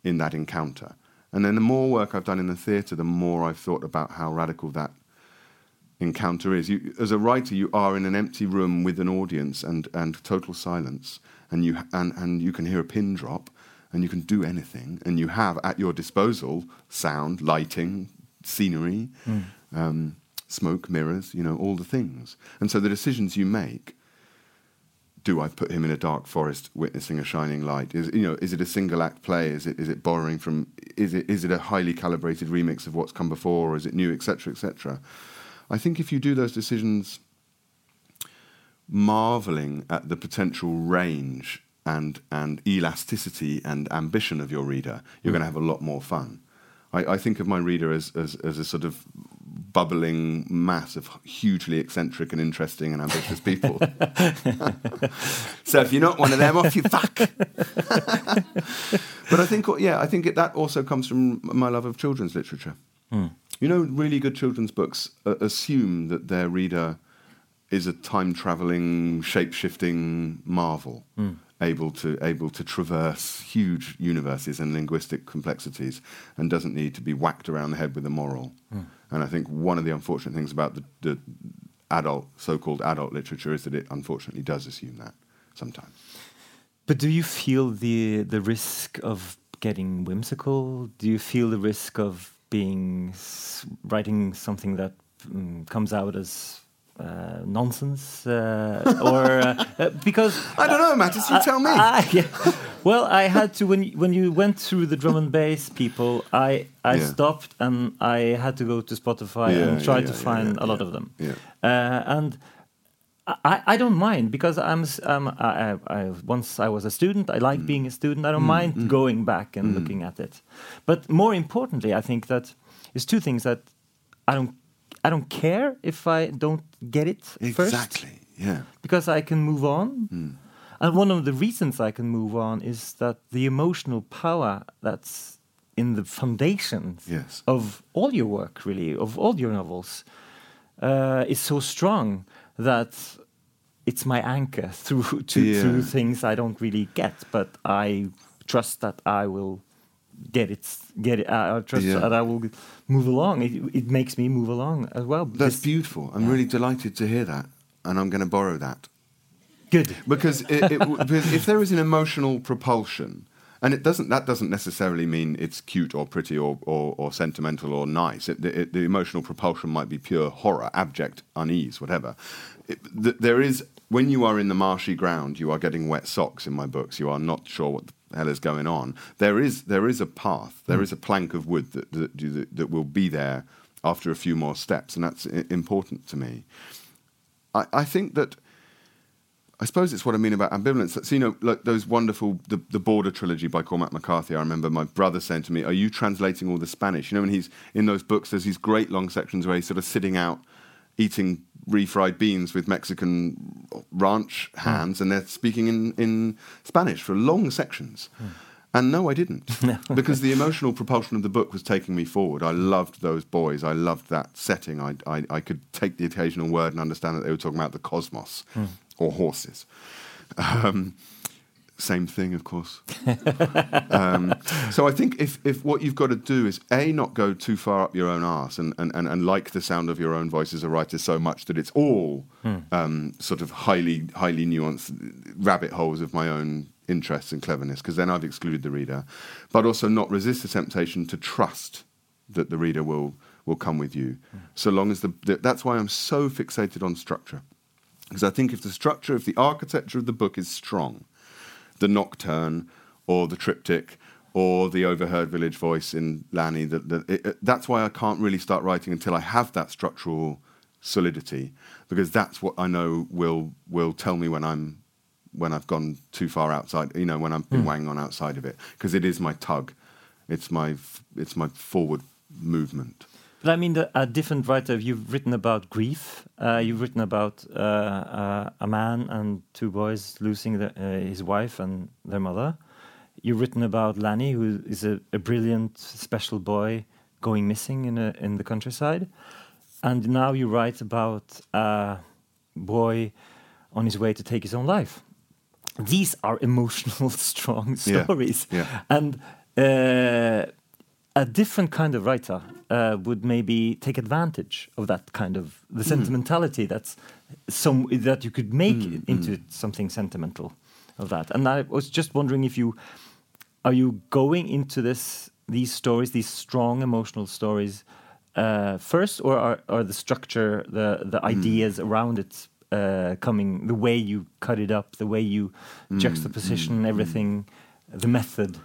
in that encounter. And then the more work I've done in the theatre, the more I've thought about how radical that encounter is. You, as a writer, you are in an empty room with an audience and, and total silence, and you, and, and you can hear a pin drop, and you can do anything, and you have at your disposal sound, lighting, scenery, um, smoke, mirrors, you know, all the things. And so the decisions you make do I put him in a dark forest witnessing a shining light? Is you know, is it a single act play? Is it is it borrowing from? Is it is it a highly calibrated remix of what's come before, or is it new, etc., etc. I think if you do those decisions, marveling at the potential range and and elasticity and ambition of your reader, you're hmm. going to have a lot more fun. I, I think of my reader as, as as a sort of bubbling mass of hugely eccentric and interesting and ambitious people. so if you're not one of them, off you fuck. but I think, yeah, I think it, that also comes from my love of children's literature. Hmm. You know, really good children's books uh, assume that their reader is a time traveling, shape shifting marvel. Hmm. Able to able to traverse huge universes and linguistic complexities, and doesn't need to be whacked around the head with a moral. And I think one of the unfortunate things about the, the adult, so-called adult literature, is that it unfortunately does assume that sometimes. But do you feel the the risk of getting whimsical? Do you feel the risk of being writing something that mm, comes out as uh, nonsense, uh, or uh, uh, because I don't know, Mattis. You tell me. I- yeah. Well, I had to when you, when you went through the drum and bass people. I I Yeah. stopped and I had to go to Spotify Yeah, and try to find a lot of them. yeah. Uh, and I, I don't mind because I'm, um, I, I, I once I was a student. I Mm. like being a student. I don't mind going back and looking at it. But more importantly, I think that there's two things that I don't I don't care if I don't get it first Exactly. Yeah. because I can move on. Hmm. And one of the reasons I can move on is that the emotional power that's in the foundations Yes. of all your work, really, of all your novels, uh, is so strong that it's my anchor through to, Yeah. through things I don't really get, but I trust that I will get it. Get it. I I trust Yeah. that I will move along. It, it makes me move along as well. That's beautiful. I'm really delighted to hear that, and I'm going to borrow that. good. because it, it, because if there is an emotional propulsion, and it doesn't that doesn't necessarily mean it's cute or pretty or, or, or sentimental or nice. It, the, it, the emotional propulsion might be pure horror, abject unease, whatever. It, th- there is when you are in the marshy ground, you are getting wet socks in my books. You are not sure what the hell is going on. There is there is a path. There is a plank of wood that that, that will be there after a few more steps, and that's important to me. I, I think that I suppose it's what I mean about ambivalence. So, you know, like those wonderful, the, the Border trilogy by Cormac McCarthy. I remember my brother saying to me, Are you translating all the Spanish? You know, when he's in those books, there's these great long sections where he's sort of sitting out eating refried beans with Mexican ranch hmm. hands and they're speaking in, in Spanish for long sections. Hmm. And no, I didn't. because the emotional propulsion of the book was taking me forward. I loved those boys. I loved that setting. I, I, I could take the occasional word and understand that they were talking about the cosmos hmm. or horses. Um, same thing, of course. um, so I think if, if what you've got to do is A, not go too far up your own arse and, and, and, and like the sound of your own voice as a writer so much that it's all um, sort of highly, highly nuanced rabbit holes of my own interests and cleverness, because then I've excluded the reader. But also not resist the temptation to trust that the reader will, will come with you. So long as the, the, that's why I'm so fixated on structure. Because I think if the structure, if the architecture of the book is strong, the nocturne or the triptych or the overheard village voice in Lanny. That, that it, it- that's why I can't really start writing until I have that structural solidity, because that's what I know will will tell me when I'm when I've gone too far outside. You know, when I've been hmm. wanging on outside of it, because it is my tug, it's my it's my forward movement. But I mean, the, a different writer. You've written about grief. Uh, you've written about uh, uh, a man and two boys losing the, uh, his wife and their mother. You've written about Lanny, who is a, a brilliant, special boy going missing in a, in the countryside. And now you write about a boy on his way to take his own life. These are emotional, strong Yeah, stories. yeah. And uh, a different kind of writer uh, would maybe take advantage of that kind of the Hmm. sentimentality that's some that you could make Hmm, into something sentimental of that. And I was just wondering if you are you going into this these stories, these strong emotional stories, uh, first, or are, are the structure, the the Hmm. ideas around it uh, coming, the way you cut it up, the way you juxtaposition everything, the method?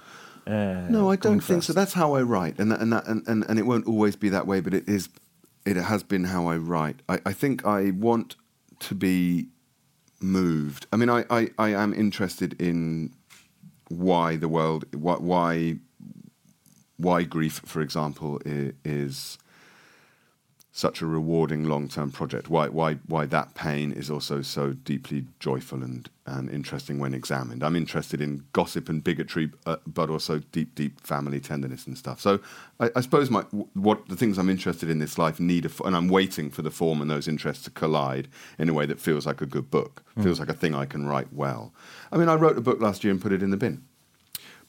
Uh, No, I don't think so. That's how I write, and that, and, that, and, and and it won't always be that way, but it is. It has been how I write. I, I think I want to be moved. I mean, I, I, I am interested in why the world, why why, why grief, for example, is, is such a rewarding long-term project. Why why why that pain is also so deeply joyful and and interesting when examined. I'm interested in gossip and bigotry, uh, but also deep deep family tenderness and stuff. So I, I suppose my what the things I'm interested in this life need a, and I'm waiting for the form and those interests to collide in a way that feels like a good book, feels like a thing I can write well. I mean, I wrote a book last year and put it in the bin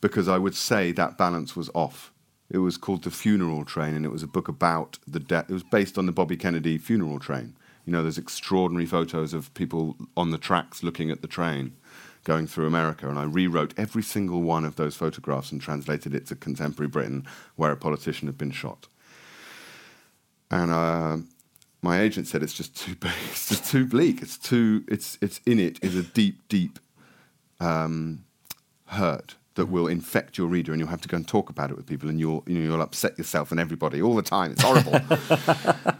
because I would say that balance was off. It was called The Funeral Train, and it was a book about the death. It was based on the Bobby Kennedy funeral train. You know, there's extraordinary photos of people on the tracks looking at the train going through America, and I rewrote every single one of those photographs and translated it to contemporary Britain, where a politician had been shot. And uh, my agent said it's just too. It's just too bleak. It's too. It's it's in it is a deep, deep um, hurt that will infect your reader, and you'll have to go and talk about it with people, and you'll you know, you'll upset yourself and everybody all the time. It's horrible.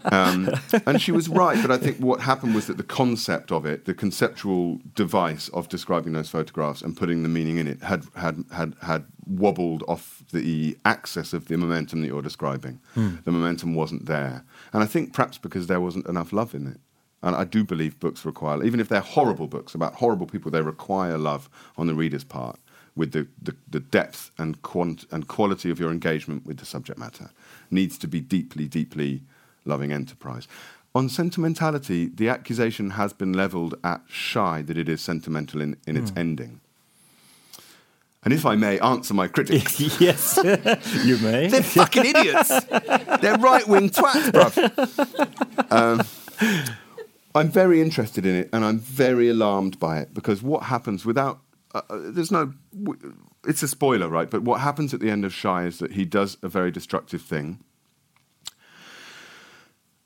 um, and she was right, but I think what happened was that the concept of it, the conceptual device of describing those photographs and putting the meaning in it, had had had had wobbled off the axis of the momentum that you're describing. The momentum wasn't there, and I think perhaps because there wasn't enough love in it. And I do believe books require, even if they're horrible books about horrible people, they require love on the reader's part, with the, the, the depth and, quant- and quality of your engagement with the subject matter. Needs to be deeply, deeply loving enterprise. On sentimentality, the accusation has been levelled at Shy that it is sentimental in, in its ending. And if I may answer my critics, yes, you may. they're fucking idiots. they're right wing twats, bruv. Um, I'm very interested in it and I'm very alarmed by it because what happens without. Uh, uh, there's no. It's a spoiler, right? But what happens at the end of Shy is that he does a very destructive thing.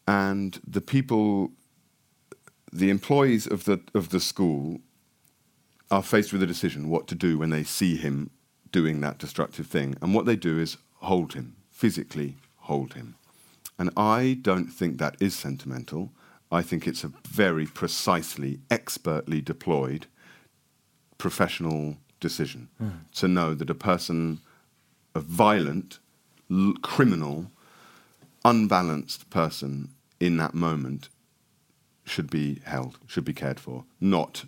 And the people, the employees of the, of the school, are faced with a decision what to do when they see him doing that destructive thing. And what they do is hold him, physically hold him. And I don't think that is sentimental. I think it's a very precisely, expertly deployed professional decision hmm. to know that a person, a violent, l- criminal, unbalanced person in that moment should be held, should be cared for, not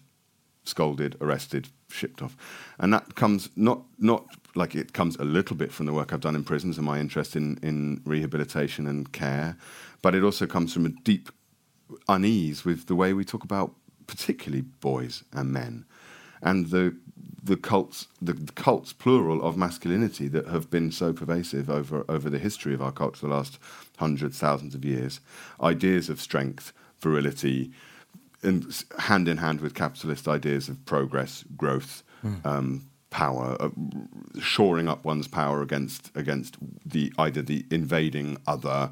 scolded, arrested, shipped off. And that comes not not like it comes a little bit from the work I've done in prisons and my interest in, in rehabilitation and care, but it also comes from a deep unease with the way we talk about particularly boys and men and the the cults the, cults plural of masculinity that have been so pervasive over over the history of our culture the last hundreds thousands of years. Ideas of strength virility and hand in hand with capitalist ideas of progress growth um, power uh, shoring up one's power against against the either the invading other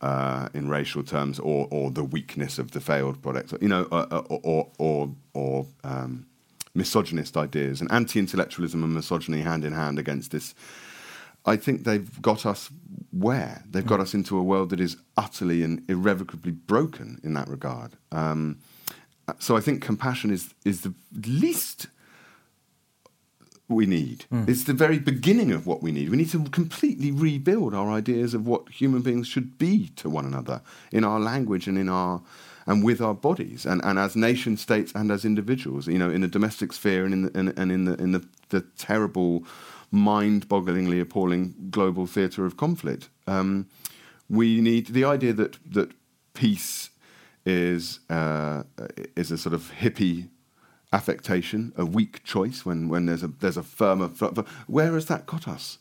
uh, in racial terms, or or the weakness of the failed product, you know, uh, uh, or or or um, misogynist ideas and anti-intellectualism and misogyny hand in hand against this. I think they've got us where they've got us into a world that is utterly and irrevocably broken in that regard. Um, so I think compassion is is the least we need. It's the very beginning of what we need. We need to completely rebuild our ideas of what human beings should be to one another in our language and in our and with our bodies and, and as nation states and as individuals. You know, in the domestic sphere and in the, and, and in the in the, the terrible, mind-bogglingly appalling global theatre of conflict. Um, we need the idea that that peace is uh, is a sort of hippie affectation, a weak choice when, when there's a there's a firmer. Where has that got us?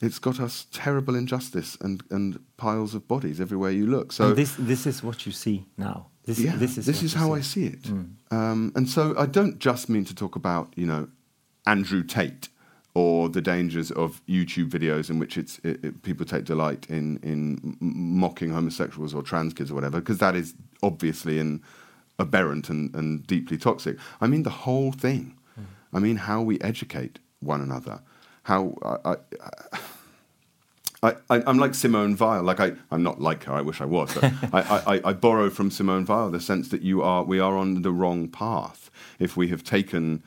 It's got us terrible injustice and, and piles of bodies everywhere you look. So and this this is what you see now. This yeah, this is what you how. I see it. Um, and so I don't just mean to talk about you know Andrew Tate or the dangers of YouTube videos in which it's it, it, people take delight in in mocking homosexuals or trans kids or whatever, because that is obviously an aberrant and, and deeply toxic. I mean the whole thing. I mean how we educate one another. How I, I, I, I, I'm like Simone Weil. Like I, I'm not like her. I wish I was. But I, I, I borrow from Simone Weil the sense that you are, we are on the wrong path if we have taken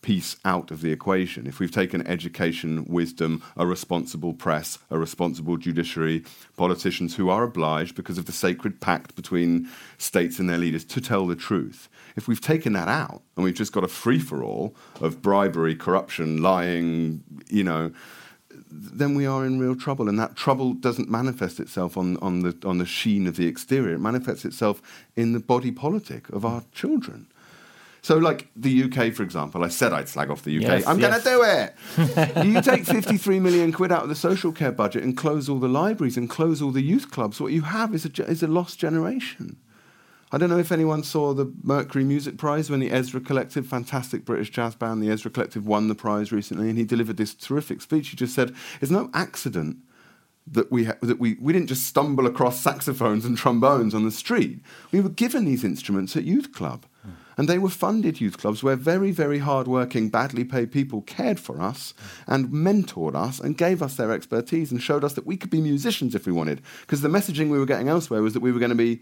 peace out of the equation. If we've taken education, wisdom, a responsible press, a responsible judiciary, politicians who are obliged because of the sacred pact between states and their leaders to tell the truth. If we've taken that out and we've just got a free for all of bribery, corruption, lying, you know, then we are in real trouble. And that trouble doesn't manifest itself on, on, the, on the sheen of the exterior, it manifests itself in the body politic of our children. So, like the UK, for example, I said I'd slag off the UK. Yes, I'm yes. going to do it. you take 53 million quid out of the social care budget and close all the libraries and close all the youth clubs. What you have is a, is a lost generation. I don't know if anyone saw the Mercury Music Prize when the Ezra Collective, fantastic British jazz band, the Ezra Collective won the prize recently, and he delivered this terrific speech. He just said, "It's no accident that we ha- that we we didn't just stumble across saxophones and trombones on the street. We were given these instruments at youth club." Hmm. And they were funded youth clubs where very, very hard-working, badly paid people cared for us and mentored us and gave us their expertise and showed us that we could be musicians if we wanted. Because the messaging we were getting elsewhere was that we were going to be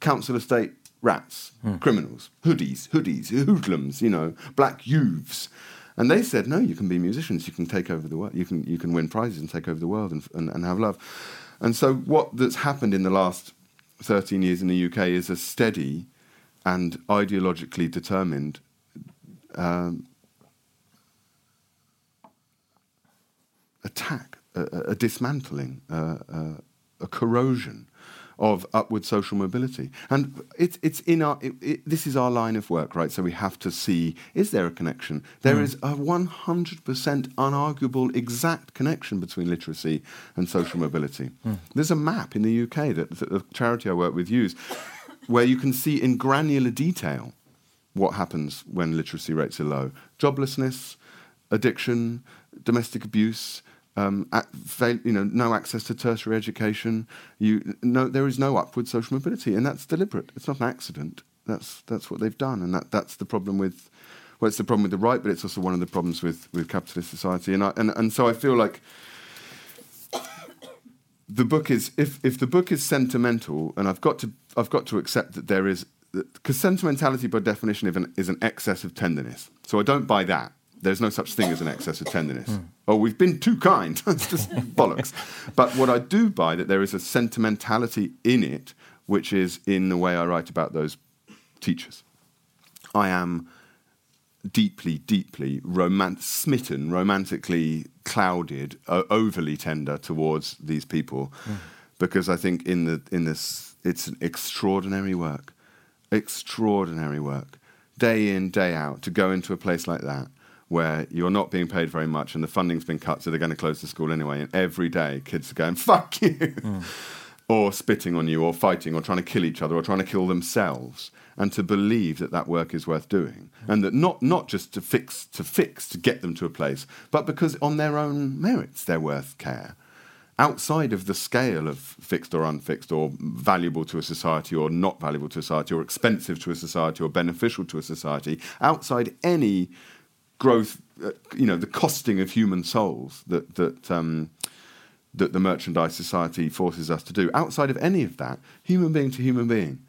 council estate rats, criminals, hoodies, hoodies, hoodlums, you know, black youths. And they said, no, you can be musicians, you can take over the world, you can, you can win prizes and take over the world and, and, and have love. And so what that's happened in the last 13 years in the UK is a steady and ideologically determined um, attack, a, a dismantling, uh, uh, a corrosion of upward social mobility. And it's, it's in our, it, it, this is our line of work, right? So we have to see, is there a connection? There mm. is a 100% unarguable exact connection between literacy and social mobility. Mm. There's a map in the UK that, that the charity I work with use where you can see in granular detail what happens when literacy rates are low. Joblessness, addiction, domestic abuse, um, you know, no access to tertiary education. You, no, there is no upward social mobility, and that's deliberate. It's not an accident. That's that's what they've done, and that, that's the problem with. Well, it's the problem with the right, but it's also one of the problems with, with capitalist society. And, I, and and so I feel like the book is if if the book is sentimental, and I've got to I've got to accept that there is because sentimentality by definition is an excess of tenderness. So I don't buy that. There's no such thing as an excess of tenderness. Mm. Oh, we've been too kind. It's just bollocks. But what I do buy that there is a sentimentality in it, which is in the way I write about those teachers. I am deeply, deeply romant- smitten, romantically clouded, uh, overly tender towards these people, mm. because I think in the in this it's an extraordinary work, extraordinary work, day in day out to go into a place like that where you're not being paid very much and the funding's been cut, so they're going to close the school anyway. And every day, kids are going, fuck you, mm. or spitting on you, or fighting, or trying to kill each other, or trying to kill themselves. And to believe that that work is worth doing, mm. and that not, not just to fix, to fix, to get them to a place, but because on their own merits they're worth care. Outside of the scale of fixed or unfixed, or valuable to a society, or not valuable to a society, or expensive to a society, or beneficial to a society, outside any growth, uh, you know, the costing of human souls that that um, that the merchandise society forces us to do. Outside of any of that, human being to human being,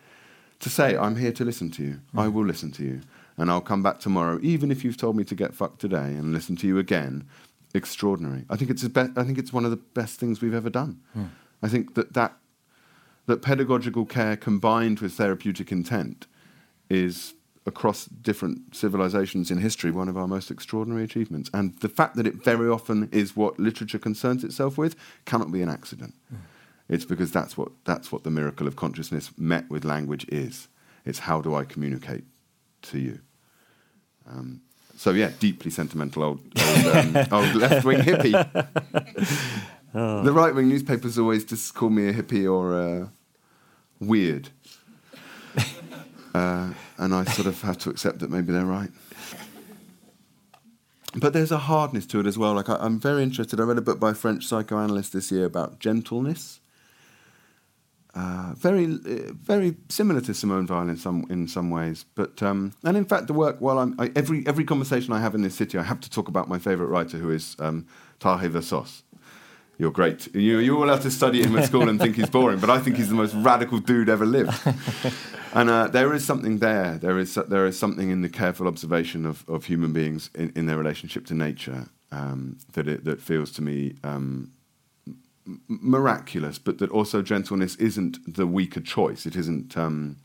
to say, "I'm here to listen to you. Mm. I will listen to you, and I'll come back tomorrow, even if you've told me to get fucked today, and listen to you again." Extraordinary. I think it's a be- I think it's one of the best things we've ever done. Mm. I think that that that pedagogical care combined with therapeutic intent is across different civilizations in history one of our most extraordinary achievements. And the fact that it very often is what literature concerns itself with cannot be an accident. Mm. It's because that's what, that's what the miracle of consciousness met with language is. It's how do I communicate to you? Um, so, yeah, deeply sentimental old, old, um, old left wing hippie. oh. The right wing newspapers always just call me a hippie or uh, weird. Uh, and I sort of have to accept that maybe they're right. But there's a hardness to it as well. Like I, am very interested. I read a book by a French psychoanalyst this year about gentleness. Uh, very, uh, very similar to Simone Weil in some in some ways. But um, and in fact, the work. While I'm I, every every conversation I have in this city, I have to talk about my favourite writer, who is um, Tarjei Vesaas you're great. You, you all have to study him at school and think he's boring, but I think he's the most radical dude ever lived. and uh, there is something there. There is, there is something in the careful observation of, of human beings in, in their relationship to nature um, that, it, that feels to me um, miraculous, but that also gentleness isn't the weaker choice. It isn't. Um,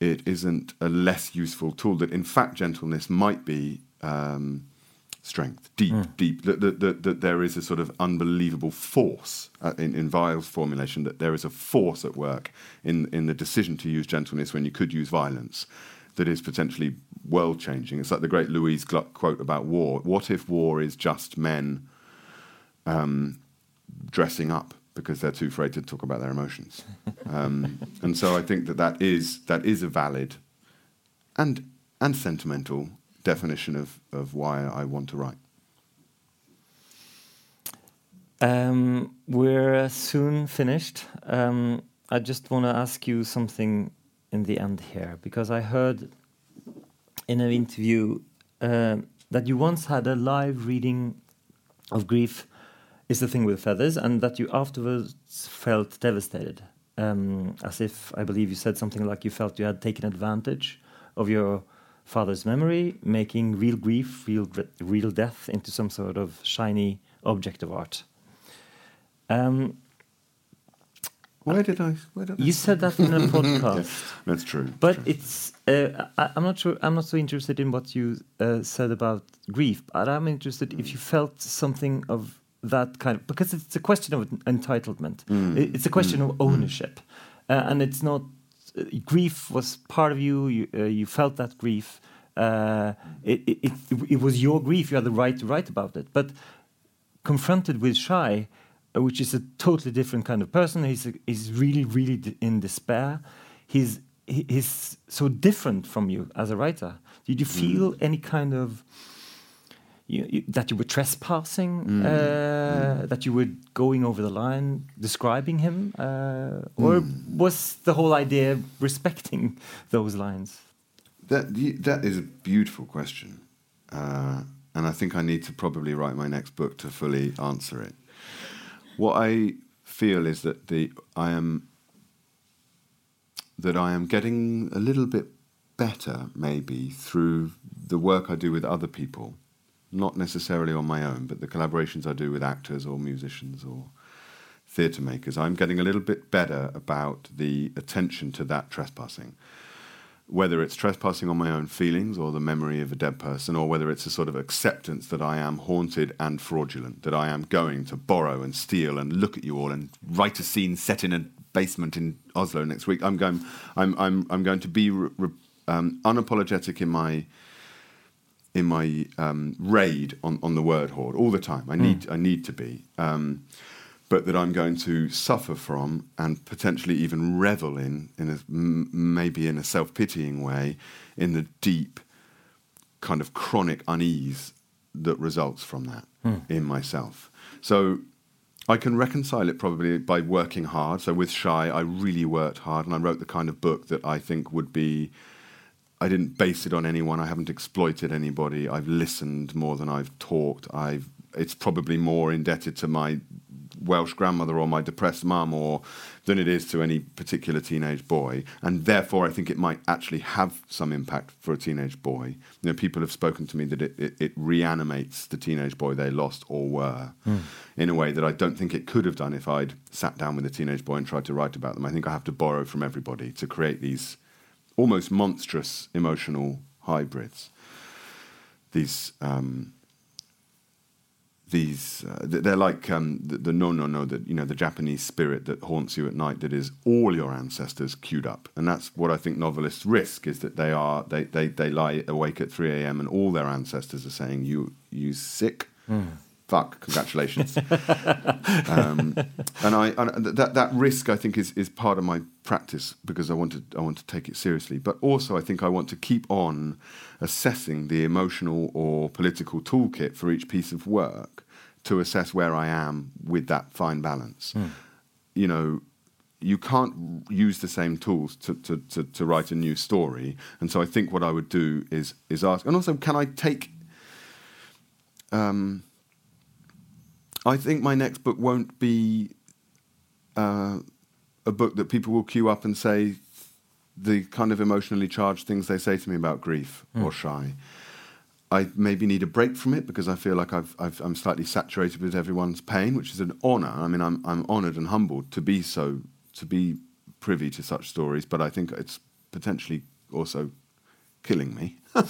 it isn't a less useful tool. That in fact, gentleness might be um, strength, deep, mm. deep. That, that, that, that, there is a sort of unbelievable force uh, in, in Weil's formulation. That there is a force at work in in the decision to use gentleness when you could use violence. That is potentially world changing. It's like the great Louise Gluck quote about war. What if war is just men um, dressing up because they're too afraid to talk about their emotions? um, and so I think that that is that is a valid and and sentimental definition of, of why I want to write. Um, we're soon finished. Um, I just want to ask you something in the end here, because I heard in an interview uh, that you once had a live reading of Grief is the Thing with Feathers, and that you afterwards felt devastated. Um, as if, I believe you said something like you felt you had taken advantage of your father's memory, making real grief, real real death into some sort of shiny object of art. Um, where did I? Where did you I said that in a podcast. That's true. But true. it's. Uh, I, am not sure. I'm not so interested in what you uh, said about grief, but I'm interested if you felt something of that kind of because it's a question of entitlement. Mm. It's a question Mm. of ownership, uh, and it's not. Uh, grief was part of you. You, uh, you felt that grief. Uh, it, it, it, it was your grief. You had the right to write about it. But confronted with Shy, uh, which is a totally different kind of person, he's he's really really d- in despair. He's he- he's so different from you as a writer. Did you feel any kind of you, you, that you were trespassing, uh, that you were going over the line, describing him, uh, or was the whole idea respecting those lines? That that is a beautiful question, uh, and I think I need to probably write my next book to fully answer it. What I feel is that the I am that I am getting a little bit better, maybe through the work I do with other people, not necessarily on my own, but the collaborations I do with actors or musicians or theatre makers. I'm getting a little bit better about the attention to that trespassing whether it's trespassing on my own feelings or the memory of a dead person, or whether it's a sort of acceptance that I am haunted and fraudulent, that I am going to borrow and steal and look at you all and write a scene set in a basement in Oslo next week. I'm going, I'm, I'm, I'm going to be re- re- um, unapologetic in my in my um, raid on, on the word hoard all the time. I need I need to be. Um, but that I'm going to suffer from and potentially even revel in, in a, m- maybe in a self pitying way, in the deep kind of chronic unease that results from that in myself. So I can reconcile it probably by working hard. So with Shy, I really worked hard and I wrote the kind of book that I think would be. I didn't base it on anyone. I haven't exploited anybody. I've listened more than I've talked. I've. It's probably more indebted to my Welsh grandmother or my depressed mum or than it is to any particular teenage boy. And therefore, I think it might actually have some impact for a teenage boy. You know, people have spoken to me that it, it, it reanimates the teenage boy they lost or were hmm. in a way that I don't think it could have done if I'd sat down with a teenage boy and tried to write about them. I think I have to borrow from everybody to create these almost monstrous emotional hybrids. These um, these uh, they're like um, the, the no no no that you know the Japanese spirit that haunts you at night that is all your ancestors queued up and that's what I think novelists risk is that they are they they, they lie awake at 3 a.m. and all their ancestors are saying you you sick fuck congratulations. Um, and I and that that risk I think is is part of my practice because I want to I want to take it seriously. But also I think I want to keep on assessing the emotional or political toolkit for each piece of work to assess where I am with that fine balance. You know you can't use the same tools to, to, to, to write a new story. And so I think what I would do is is ask and also can I take um, I think my next book won't be uh, a book that people will queue up and say the kind of emotionally charged things they say to me about grief or shy. I maybe need a break from it because I feel like I've, I've, I'm slightly saturated with everyone's pain, which is an honour. I mean, I'm, I'm honoured and humbled to be so to be privy to such stories, but I think it's potentially also killing me.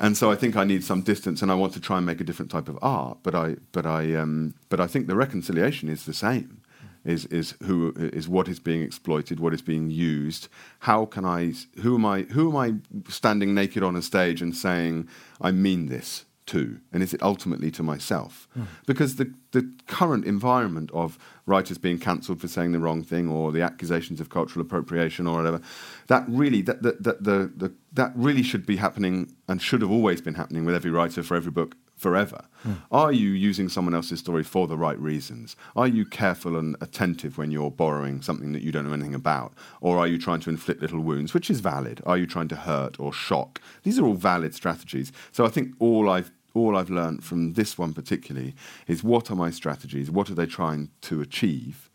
and so I think I need some distance, and I want to try and make a different type of art. But I, but I, um, but I think the reconciliation is the same. Is is who is what is being exploited, what is being used? How can I? Who am I? Who am I standing naked on a stage and saying I mean this to? And is it ultimately to myself? Hmm. Because the the current environment of writers being cancelled for saying the wrong thing or the accusations of cultural appropriation or whatever, that really that that, that the, the that really should be happening and should have always been happening with every writer for every book forever. Hmm. Are you using someone else's story for the right reasons? Are you careful and attentive when you're borrowing something that you don't know anything about? Or are you trying to inflict little wounds, which is valid? Are you trying to hurt or shock? These are all valid strategies. So I think all I've all I've learned from this one particularly is what are my strategies? What are they trying to achieve?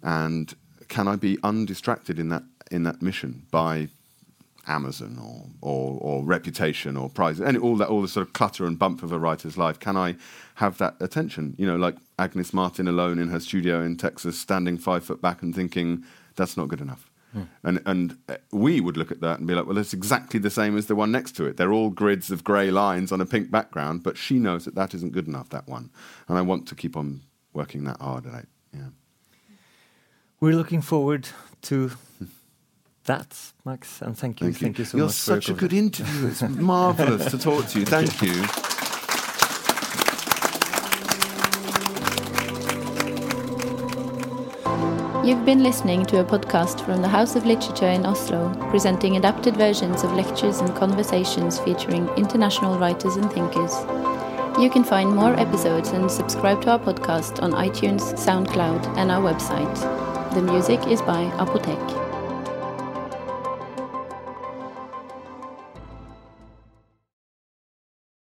And can I be undistracted in that in that mission by Amazon or, or, or reputation or prizes and all that all the sort of clutter and bump of a writer's life can I have that attention you know like Agnes Martin alone in her studio in Texas standing five foot back and thinking that's not good enough And and uh, we would look at that and be like, well, it's exactly the same as the one next to it. They're all grids of grey lines on a pink background, but she knows that that isn't good enough. That one, and I want to keep on working that hard at it. Yeah. We're looking forward to that, Max, and thank you. Thank you. Thank you so You're much. for your such a good interviewer. It's marvelous to talk to you. Thank you. You've been listening to a podcast from the House of Literature in Oslo, presenting adapted versions of lectures and conversations featuring international writers and thinkers. You can find more episodes and subscribe to our podcast on iTunes, SoundCloud, and our website. The music is by Apotek.